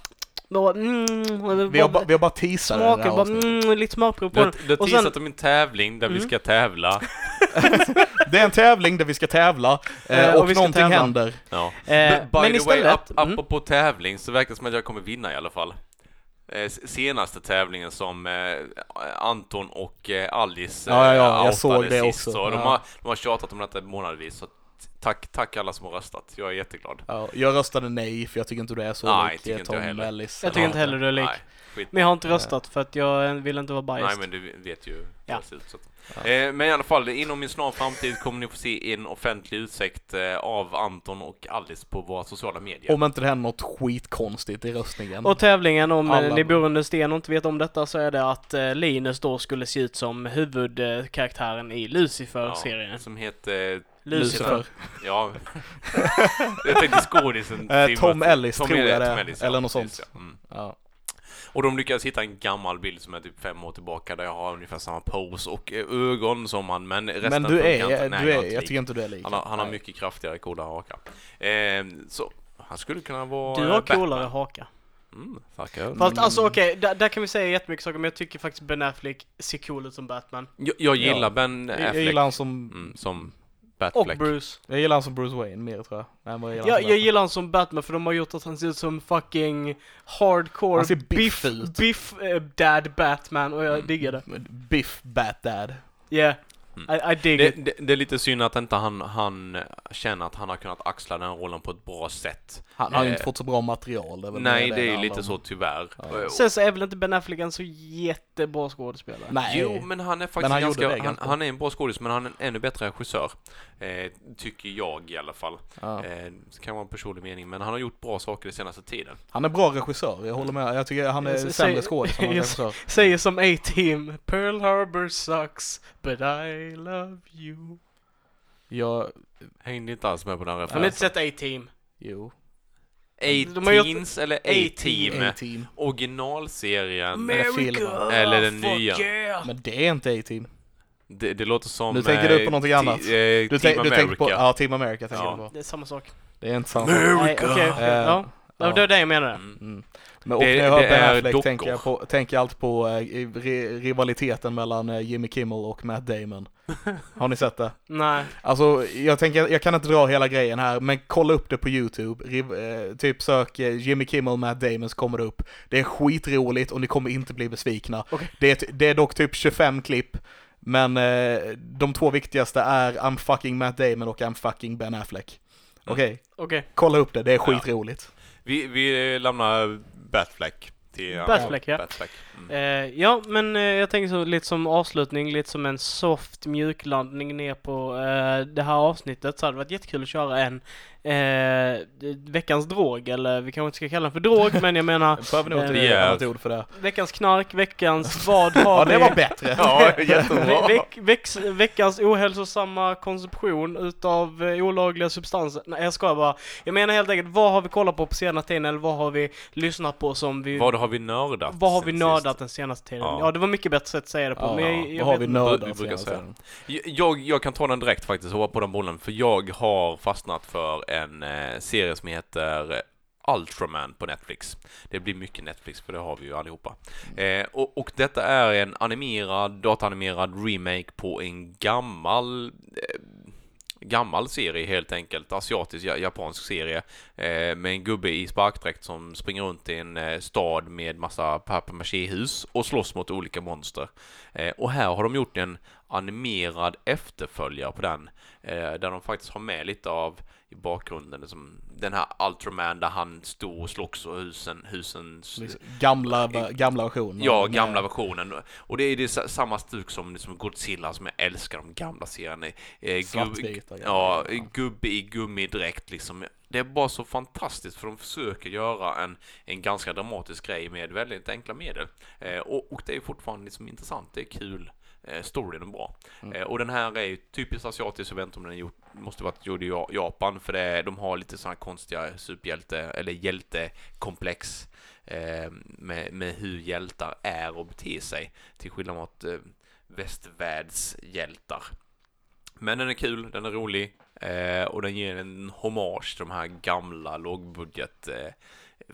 Bara mm, Vi har, bara- vi har bara teasat här bara mm, lite smakprov på Du, den. har- du har Och sen- teasat om en tävling där vi Mm. ska tävla. Det är en tävling där vi ska tävla Eh, eh, och och, vi ska någonting tävla. händer. Ja. Eh, Men By men the istället... way, ap mm, apropå tävling så verkar det som att jag kommer vinna i alla fall. Eh, senaste tävlingen som eh, Anton och eh, Alice Ja, ja, ja, jag såg det sist. också. Så de, Ja. har, de har tjatat om detta månadsvis. Så tack, tack alla som har röstat. Jag är jätteglad. Ja, jag röstade nej för jag tycker inte du är så Nej, lik tycker inte Tom jag heller. Ellis. Jag tycker inte heller du är lik. Nej. Men jag har inte röstat för att jag vill inte vara biased. Nej men du vet ju Ja. ut. Så. att- Eh, men i alla fall, inom en snar framtid kommer ni få se en offentlig utsikt eh, av Anton och Alice på våra sociala medier. Om inte det händer något skitkonstigt i röstningen. Och tävlingen, om eh, Alla- ni bor under sten och inte vet om detta, så är det att eh, Linus då skulle se ut som huvudkaraktären i Lucifer-serien. som heter... Lucifer. Ja. jag tänkte skådisen. Eh, Tom Ellis Tom tror jag det Ellis, eller ja, något sånt. ja. Mm. Ja. Och de lyckades hitta en gammal bild som är typ fem år tillbaka där jag har ungefär samma pose och eh, ögon som han, men resten Men du är, inte. Nej, du jag är, jag lik. tycker inte du är lik. Han har, han har mycket kraftigare, coolare haka. Eh, så, han skulle kunna vara Du har Batman. coolare haka. Mm, tackar. Fast alltså okej, där, där kan vi säga jättemycket saker, men jag tycker faktiskt Ben Affleck ser cool ut som Batman. Jag, jag gillar Ja. Ben Jag, jag Affleck gillar han som, mm, som Och Batfleck. Bruce. jag gillar han som Bruce Wayne mer tror jag. vad jag gillar Ja, han som jag Batman. gillar honom som Batman för de har gjort att han ser ut som fucking hardcore Han ser biff ut. biff eh, dad Batman och jag Mm. diggar det. Biff Bat-Dad. Yeah, Mm. I, I dig Det, det, det är lite synd att inte han, han känner att han har kunnat axla den rollen på ett bra sätt. Han har ju Eh, inte fått så bra material. Det Nej, det är lite om. så tyvärr. Ja. Eh, Sen så är väl inte Ben Affleck en så jättebra skådespelare? Nej. Jo, men han är faktiskt han ganska, det han, ganska han är en bra skådis, men han är en ännu bättre regissör. Eh, tycker jag i alla fall. Ja. Eh, det kan vara en personlig mening, men han har gjort bra saker den senaste tiden. Han är bra regissör, jag håller med. Jag tycker han är Så- sämre skådis än regissör. Säger som A-Team, Pearl Harbor sucks, but I love you. Jag, Hängde inte alls med på den Har ni referensen. inte sett A-Team? jo. A-Teens eller A-Team. A-Team? Originalserien. filmen. Eller den nya. Yeah. Men det är inte A-Team. Det, det låter som... Nu tänker du på eh, någonting ti- annat. eh, Du, Team tänk, du America. tänker på, ja, Team America tänker Ja. du på. Det är samma sak. Det är inte samma. Nej, okej, okej. Eh, Ja, ja. det var det jag menade. Mm. Mm. Men, och Det- när jag hör Ben Affleck tänker jag, på, tänker jag alltid på eh, ri- rivaliteten mellan Jimmy Kimmel och Matt Damon. Har ni sett det? Nej. Alltså, jag tänker, jag kan inte dra hela grejen här, men kolla upp det på YouTube. Riv, eh, typ sök eh, Jimmy Kimmel, Matt Damon så kommer det upp. Det är skitroligt och ni kommer inte bli besvikna. Okej. Det, är, det är dock typ 25 klipp, men eh, de två viktigaste är I'm fucking Matt Damon och I'm fucking Ben Affleck. Okej, Okej. kolla upp det, det är Ja. skitroligt. Vi, vi lämnar Batfleck till... Batfleck, ja. Batfleck. Mm. Eh, ja, men eh, jag tänker så lite som avslutning, lite som en soft mjuklandning ner på eh, det här avsnittet så hade det varit jättekul att köra en eh, veckans drog, eller vi kanske inte ska kalla den för drog, men jag menar behöver nog Eh, inte det är- ett ord för det. veckans knark, veckans vad har Ja, vi? det var bättre. Ja, Ve- jättebra. veck, vex, veckans ohälsosamma konsumtion utav eh, olagliga substanser. Nej jag skojar bara. Jag menar helt enkelt, vad har vi kollat på på senare tiden eller vad har vi lyssnat på som vi... Vad har vi nördat? vad har vi nördat sist? den senaste tiden? Ja. Ja, det var mycket bättre sätt att säga det på. Ja, men jag, jag vad har vi nördat vi brukar senaste säga. Jag, jag kan ta den direkt faktiskt, hoppa på den bollen, för jag har fastnat för en eh, serie som heter Ultraman på Netflix. Det blir mycket Netflix, för det har vi ju allihopa. Eh, och, och detta är en animerad, dataanimerad remake på en gammal eh, gammal serie helt enkelt, asiatisk ja- japansk serie eh, med en gubbe i sparkdräkt som springer runt i en eh, stad med massa papier-maché-hus och slåss mot olika monster. Eh, och här har de gjort en animerad efterföljare på den eh, där de faktiskt har med lite av i bakgrunden liksom, den här Ultraman där han stod och slogs och husen, husen Liksom Gamla, gamla versioner. Ja, med- gamla versionen. Och det är det sa- samma stuk som liksom Godzilla som jag älskar, de gamla serierna. Eh, Svartvita ja, gubbe i gummidräkt liksom. Det är bara så fantastiskt för de försöker göra en, en ganska dramatisk grej med väldigt enkla medel. Eh, och, och det är fortfarande liksom intressant, det är kul. Eh, storyn bra. Mm. Eh, och den här är ju typiskt asiatisk, jag vet inte om den är gjort, måste varit gjord i Ja- Japan för det, är- de har lite sådana konstiga superhjälte eller hjältekomplex eh, med, med hur hjältar är och beter sig till skillnad mot eh, västvärldshjältar. Men den är kul, den är rolig eh, och den ger en hommage till de här gamla lågbudget eh,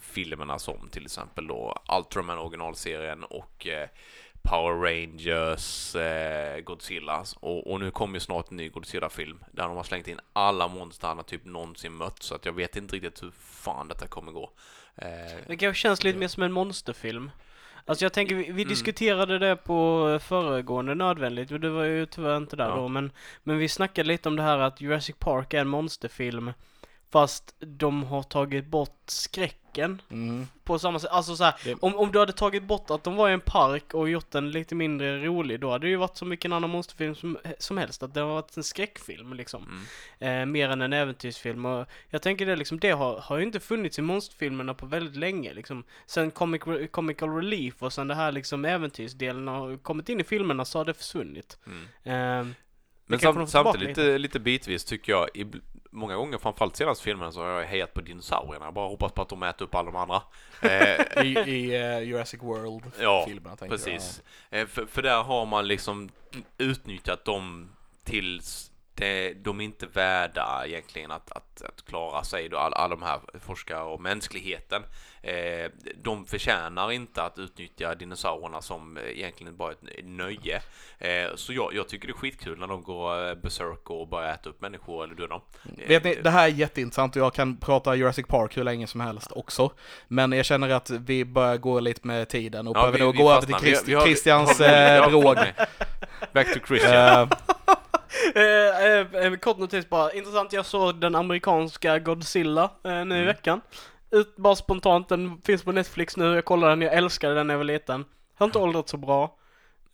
filmerna som till exempel då Ultraman originalserien och eh, Power Rangers, eh, Godzilla och, och nu kommer ju snart en ny Godzilla-film där de har slängt in alla monster han har typ någonsin mött så att jag vet inte riktigt hur fan detta kommer gå. Eh, Det kanske känns lite mer som en monsterfilm. Alltså jag tänker, vi, vi Mm. diskuterade det på föregående nödvändigt, men det var ju tyvärr inte där Ja. då, men, men vi snackade lite om det här att Jurassic Park är en monsterfilm, fast de har tagit bort skräcken Mm. på samma sätt. Alltså så här, Det- om, om du hade tagit bort att de var i en park och gjort den lite mindre rolig, då hade det ju varit som vilken annan monsterfilm som, som helst, att det har varit en skräckfilm liksom. mm. Eh, mer än en äventyrsfilm och jag tänker det liksom, det har, har ju inte funnits i monsterfilmerna på väldigt länge liksom. Sen comic, Comical Relief och sen det här liksom äventyrsdelen har kommit in i filmerna så har det försvunnit. Mm. Eh, Men sam, samtidigt lite, lite bitvis tycker jag, i, många gånger framförallt senaste filmerna så har jag hejat på dinosaurierna. Jag bara hoppas på att de äter upp alla de andra. Eh, I, i eh, Jurassic World-filmerna Ja, precis. Eh, för, för där har man liksom utnyttjat dem tills det, de är inte värda egentligen att, att, att klara sig, då, alla, alla de här forskare och mänskligheten. Eh, de förtjänar inte att utnyttja dinosaurierna som eh, egentligen bara ett nöje. Eh, så jag, jag tycker det är skitkul när de går eh, berserk och börjar äta upp människor eller döda dem. ja. Vet ni, det här är jätteintressant och jag kan prata Jurassic Park hur länge som helst också. Men jag känner att vi börjar gå lite med tiden och Ja, behöver vi- nog vi gå över till fastnar. Vi- Christ, vi har- Christians har- vi har- eh, drog. Back to Christian. Eh, eh, eh, kort notis bara, intressant, jag såg den amerikanska Godzilla eh, nu i Mm. veckan. Ut, bara spontant, den finns på Netflix nu, jag kollade den, jag älskade den när jag var liten. Har inte åldrats så bra.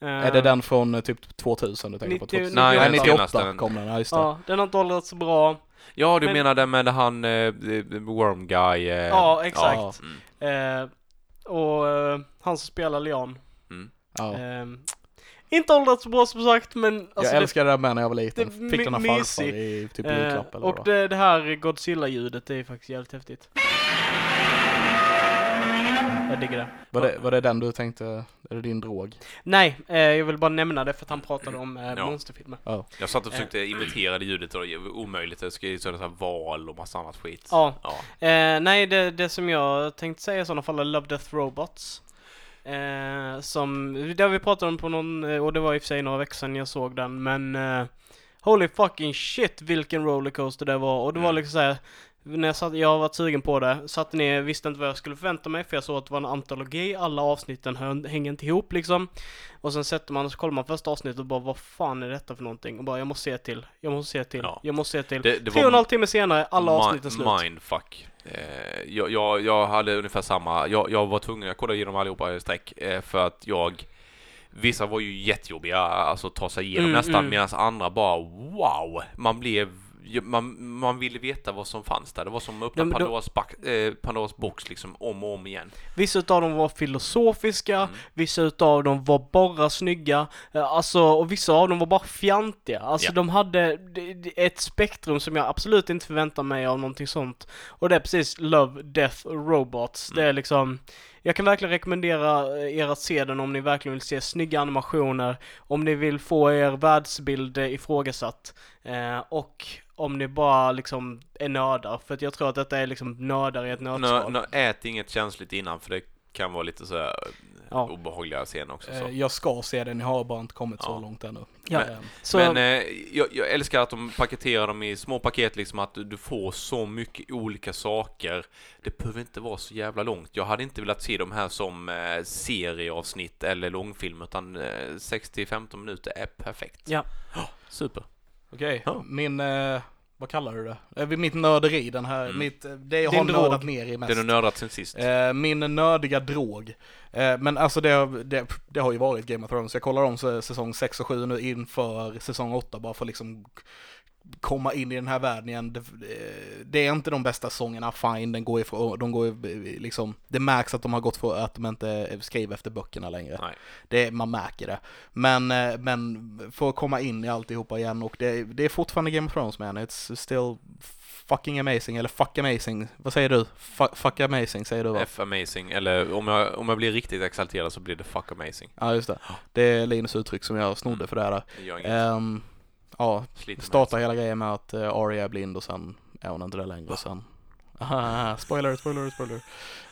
Eh, är det den från eh, typ 2000 du tänker på? 90 2000? Nej, Nej, den 98 senaste. kom den, ja just det. Ja, den har inte åldrats så bra. Ja, du Men- menar det med han eh, Worm Guy? Eh, Ja, exakt. Ja. Mm. Eh, och han som spelar Leon. Mm. Ja. Eh, inte åldrats så bra som sagt men alltså jag det- älskade den med när jag var liten. det Fick den av farfar i typ eh, julklapp eller Och det, det här Godzilla-ljudet är faktiskt jävligt häftigt. Jag digger det. Var, det. var det den du tänkte, är det din drog? Nej, eh, jag vill bara nämna det för att han pratade om eh, Ja. monsterfilmer. Jag satt och försökte imitera det ljudet och det var omöjligt. Jag ska ju sådana här val och massa annat skit. Ja. ja. Eh, nej, det, det som jag tänkte säga i sådana fall är Love Death Robots. Eh, som, det har vi pratat om på någon, eh, och det var i och för sig några veckor sedan jag såg den, men eh, Holy fucking shit vilken rollercoaster det var och det var Mm. liksom såhär när jag, satt, jag har varit sugen på det, satt ner, visste inte vad jag skulle förvänta mig för jag såg att det var en antologi, alla avsnitten hänger inte ihop liksom. Och sen sätter man och så kollar man första avsnittet och bara vad fan är detta för någonting? Och bara jag måste se till, jag måste se till, Ja. jag måste se till. Det, det Tre och en halv timme senare, alla avsnitten slut. Mindfuck. Eh, jag, jag, jag hade ungefär samma, jag, jag var tvungen, jag kollade igenom allihopa i sträck eh, för att jag Vissa var ju jättejobbiga, alltså ta sig igenom Mm, nästan, mm. medan andra bara wow! Man blev man, man ville veta vad som fanns där. Det var som att öppna då- Pandoras, eh, Pandoras box liksom om och om igen. Vissa utav dem var filosofiska, Mm. vissa utav dem var bara snygga, eh, alltså, och vissa av dem var bara fjantiga. Alltså Ja. de hade ett spektrum som jag absolut inte förväntar mig av någonting sånt. Och det är precis Love, Death, Robots. Det är Mm. liksom, jag kan verkligen rekommendera eh, er att se den om ni verkligen vill se snygga animationer, om ni vill få er världsbild eh, ifrågasatt, eh, och om ni bara liksom är nördar, för att jag tror att detta är liksom nördar i ett nötskal. nå, ät inget känsligt innan för det kan vara lite så här Ja. obehagliga scener också. Så. Eh, Jag ska se den, jag har bara inte kommit så Ja. långt ännu. Ja. Eh, Så, Men eh, jag, jag älskar att de paketerar dem i små paket liksom att du, får så mycket olika saker. Det behöver inte vara så jävla långt. Jag hade inte velat se de här som eh, serieavsnitt eller långfilm utan eh, 60-15 minuter är perfekt. Ja. Super. Okej, Ja. min, eh, vad kallar du det? Eh, mitt nörderi, den här, Mm. mitt, eh, det jag Din har drog. nördat ner i mest. Den har nördat sen sist. Eh, min nördiga drog. Eh, men alltså det, det, det har ju varit Game of Thrones. Jag kollar om säsong 6 och 7 nu inför säsong 8 bara för liksom komma in i den här världen igen. Det, det är inte de bästa säsongerna, fine, den går ifrån, de går ju liksom, det märks att de har gått för att de inte skriver efter böckerna längre. Nej. Det, man märker det. Men, eh, men för att komma in i alltihopa igen och det, det är fortfarande Game of Thrones man, it's still fucking amazing, eller fuck amazing, vad säger du? Fuck, fuck amazing säger du va? F amazing, eller om jag, om jag blir riktigt exalterad så blir det fuck amazing. Ja just det. Det är Linus uttryck som jag snodde Mm. för det här. Det ja, startar hela grejen med att uh, Arya är blind och sen är hon inte det längre och sen... Aha, spoiler, spoiler, spoiler.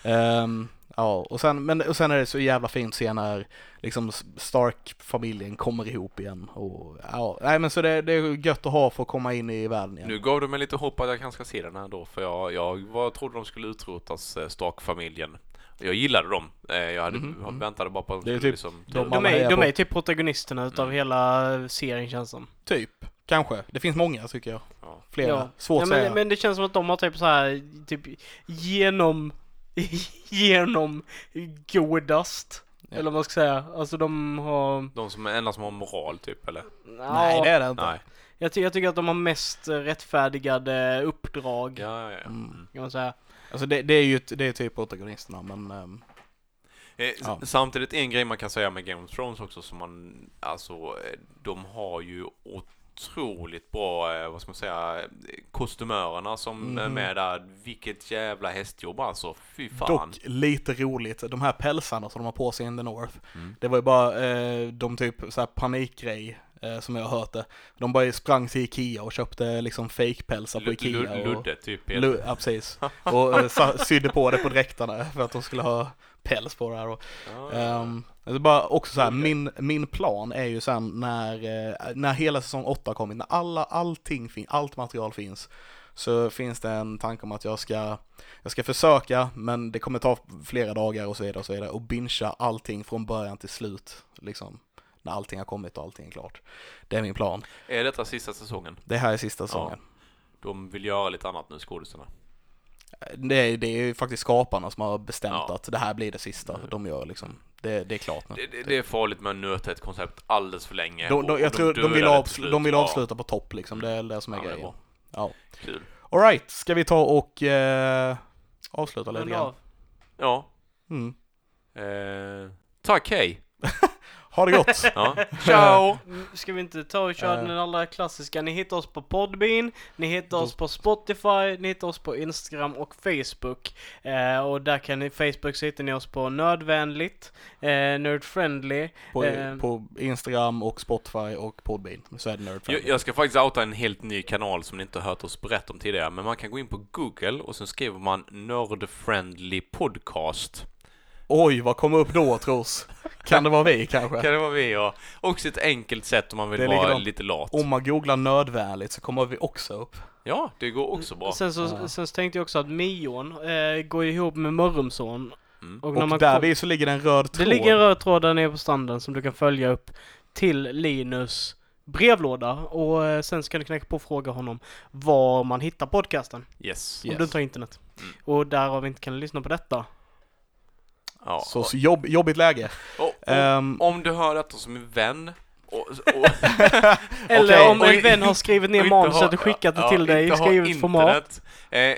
Ehm, ja, och sen, men, och sen är det så jävla fint se när liksom Stark-familjen kommer ihop igen och ja, nej men så det, det är gött att ha för att komma in i världen igen. Nu gav du mig lite hopp att jag kanske ska se den här då, för jag, jag var, trodde de skulle utrotas, eh, Stark-familjen. Jag gillade dem. Eh, Jag hade, jag mhm. väntade bara på att de Det är skulle typ liksom... de- de är, de är typ protagonisterna utav Mm. hela serien känns som. Typ, kanske. Det finns många tycker jag. Ja. Flera. Ja. Svårt Ja, att säga. men, men det känns som att de har typ så här, typ genom, genom godast. Ja. Eller vad man ska säga. Alltså de har... De som är enda som har moral typ, eller? Nej det är det inte. Nej. Jag, ty- jag tycker att de har mest rättfärdigade uppdrag. Ja, ja, ja. Mm. Kan man säga. Alltså det, det är ju det är typ protagonisterna men ehm, Eh, Ja. Samtidigt en grej man kan säga med Game of Thrones också som man, alltså, eh, de har ju otroligt bra, eh, vad ska man säga, kostymörerna som är Mhm. med där. Vilket jävla hästjobb alltså, fy fan. Dock lite roligt, de här pälsarna som de har på sig in the North. Mm. Det var ju bara eh, de typ så här panikgrej eh, som jag har hört det. De bara sprang till Ikea och köpte liksom fake-pälsar på Ikea. och, Ludde typ. Lu, ja precis. Och eh, sydde på det på dräkterna för att de skulle ha päls på det här. Och, det är bara också så här, Okej. min, min plan är ju sen när, eh, när hela säsong 8 har kommit, när alla, allting fin, allt material finns, så finns det en tanke om att jag ska, jag ska försöka, men det kommer ta flera dagar och så vidare och så vidare, och bingea allting från början till slut, liksom, när allting har kommit och allting är klart. Det är min plan. Är detta sista säsongen? Det här är sista säsongen. De vill göra lite annat nu, skådisarna. Det, är, det är ju faktiskt skaparna som har bestämt Ja. att det här blir det sista Mm. de gör liksom. Det, det är klart nu. Det, det, det är farligt med att nöta ett koncept alldeles för länge. De, de, jag tror de vill, avsl- de vill Ja, avsluta på topp liksom, det är det som är ja, grejen. Ja. Kul. Alright, ska vi ta och eh, avsluta lite grann? Ja. Mm. Eh, tack, hej. Ha det gott! Ja. Ciao. Mm, Ska vi inte ta och köra Eh. den allra klassiska? Ni hittar oss på Podbean, ni hittar oss på Spotify, ni hittar oss på Instagram och Facebook. Eh, och där kan ni, Facebook så hittar ni oss på Nödvändigt, eh, Nerdfriendly. På, Eh. på Instagram och Spotify och Podbean så är det Jag, Nerdfriendly. jag ska faktiskt outa en helt ny kanal som ni inte har hört oss berätta om tidigare. Men man kan gå in på Google och sen skriver man Nerd Friendly Podcast. Oj, vad kommer upp då tros? Kan det vara vi kanske? Kan det vara vi och också ett enkelt sätt om man vill Det vara likadant. lite lat. Om man googlar nödvändigt så kommer vi också upp. Ja, det går också bra. Sen så, Ja. sen så tänkte jag också att Mion eh, går ihop med Mörrumsson. Mm. Och, när Och man där kom- vid så ligger det en röd Det tråd. ligger en röd tråd där nere på standen som du kan följa upp till Linus brevlåda och eh, sen ska du knäcka på och fråga honom var man hittar podcasten. Yes. Om Yes. du inte har internet. Mm. Och därav inte kan lyssna på detta. Ja. Så, så jobb, jobbigt läge. och, och, Ehm, om du hör detta som en vän Och, och, Eller Okej, om en vän har skrivit ner manuset och skickat det ja, till dig i skrivet format. Eh,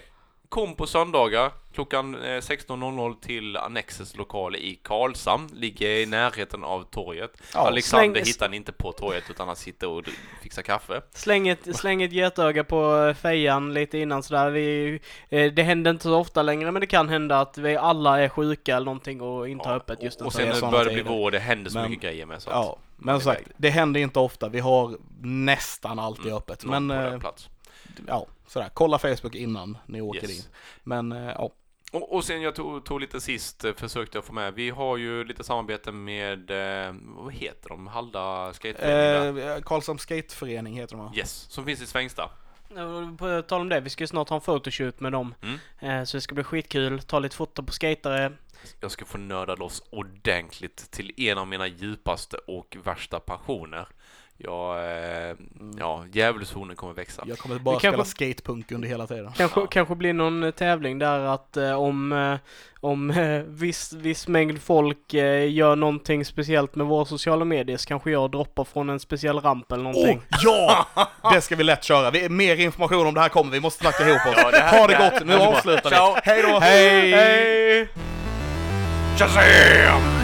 kom på söndagar klockan eh, 16.00 till Annexes lokal i Karlshamn. Ligger i närheten av torget. Ja, Alexander släng- hittar ni inte på torget utan han sitter och fixar kaffe. Släng ett, släng ett getöga på eh, fejan lite innan sådär. Vi, eh, det händer inte så ofta längre men det kan hända att vi alla är sjuka eller någonting och inte har öppet just och, och det sen såna börjar det bli vår, det händer så Men- mycket grejer med så att Ja, men som sagt, det händer inte ofta. Vi har nästan alltid Mm, öppet. Men eh, plats. ja, sådär. Kolla Facebook innan ni åker Yes. in. Men eh, ja, Och, och sen jag tog, tog lite sist, eh, försökte jag få med, vi har ju lite samarbete med, eh, vad heter de, Halda Skateförening eh, Karlshamns Skateförening heter de va? Yes, som finns i Svängsta. På tal om det, vi ska ju snart ha en photoshoot med dem. Mm. Så det ska bli skitkul. Ta lite foto på skatare. Jag ska få nörda loss ordentligt till en av mina djupaste och värsta passioner. Jag, eh, ja, djävulshornen kommer växa. Jag kommer bara Vi kanske- spela skatepunk under hela tiden. Kanske, Ja. kanske blir någon eh, tävling där att eh, om, eh, om eh, viss, viss mängd folk eh, gör någonting speciellt med våra sociala medier så kanske jag droppar från en speciell ramp eller någonting. ja! Det ska vi lätt köra. Vi, mer information om det här kommer. Vi måste snacka ihop oss. Ja, det här- ha det gott. Nu avslutar vi. Hej då! Hej! Hej! Shazam!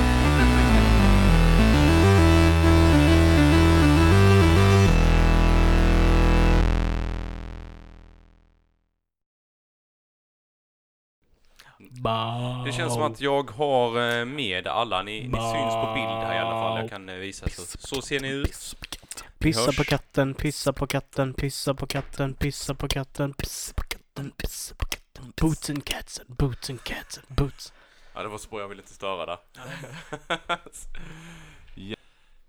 Det känns som att jag har eh, med alla. Ni, ni syns på bild här i alla fall. Jag kan eh, visa. Så, så ser ni ut. Pissa på katten, pissa på katten, pissa på katten, pissa på katten, pissa på katten, pissa på katten. Boots and cats and boots and cats and boots. Ja, det var så jag ville inte störa där. ja.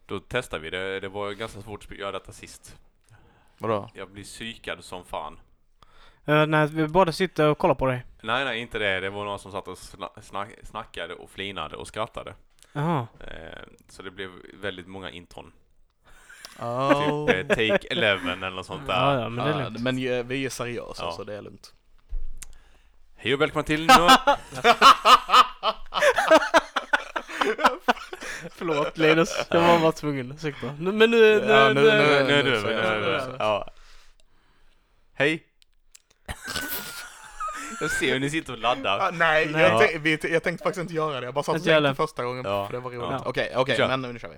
Då testar vi det. Det var ganska svårt att göra detta sist. Vadå? Jag blir psykad som fan. Uh, nej, vi båda sitter och kollar på dig. Nej, nej, inte det. Det var någon som satt och sna- snack, snackade och flinade och skrattade. Jaha. Eh, så det blev väldigt många intron. Oh. Typ eh, Take 11 eller något sånt där. Ja, ja, men det är lugnt. men eh, vi är seriösa Ja. så det är lugnt. Hej och välkomna till nu. Förlåt Linus, jag var bara tvungen. Ursäkta. Nu- Men nu, nu, Ja, nu, nu- nu, nu, nu- nu, nu- nu, nu, nu. Ja. Hej. Jag ser hur ni sitter och laddar. Ah, nej, Nej. Jag, tänk, vi, jag tänkte faktiskt inte göra det. Jag bara satt och tänkte första gången Ja. för det var roligt. Ja. Okej, okej, Kör. men nu kör vi.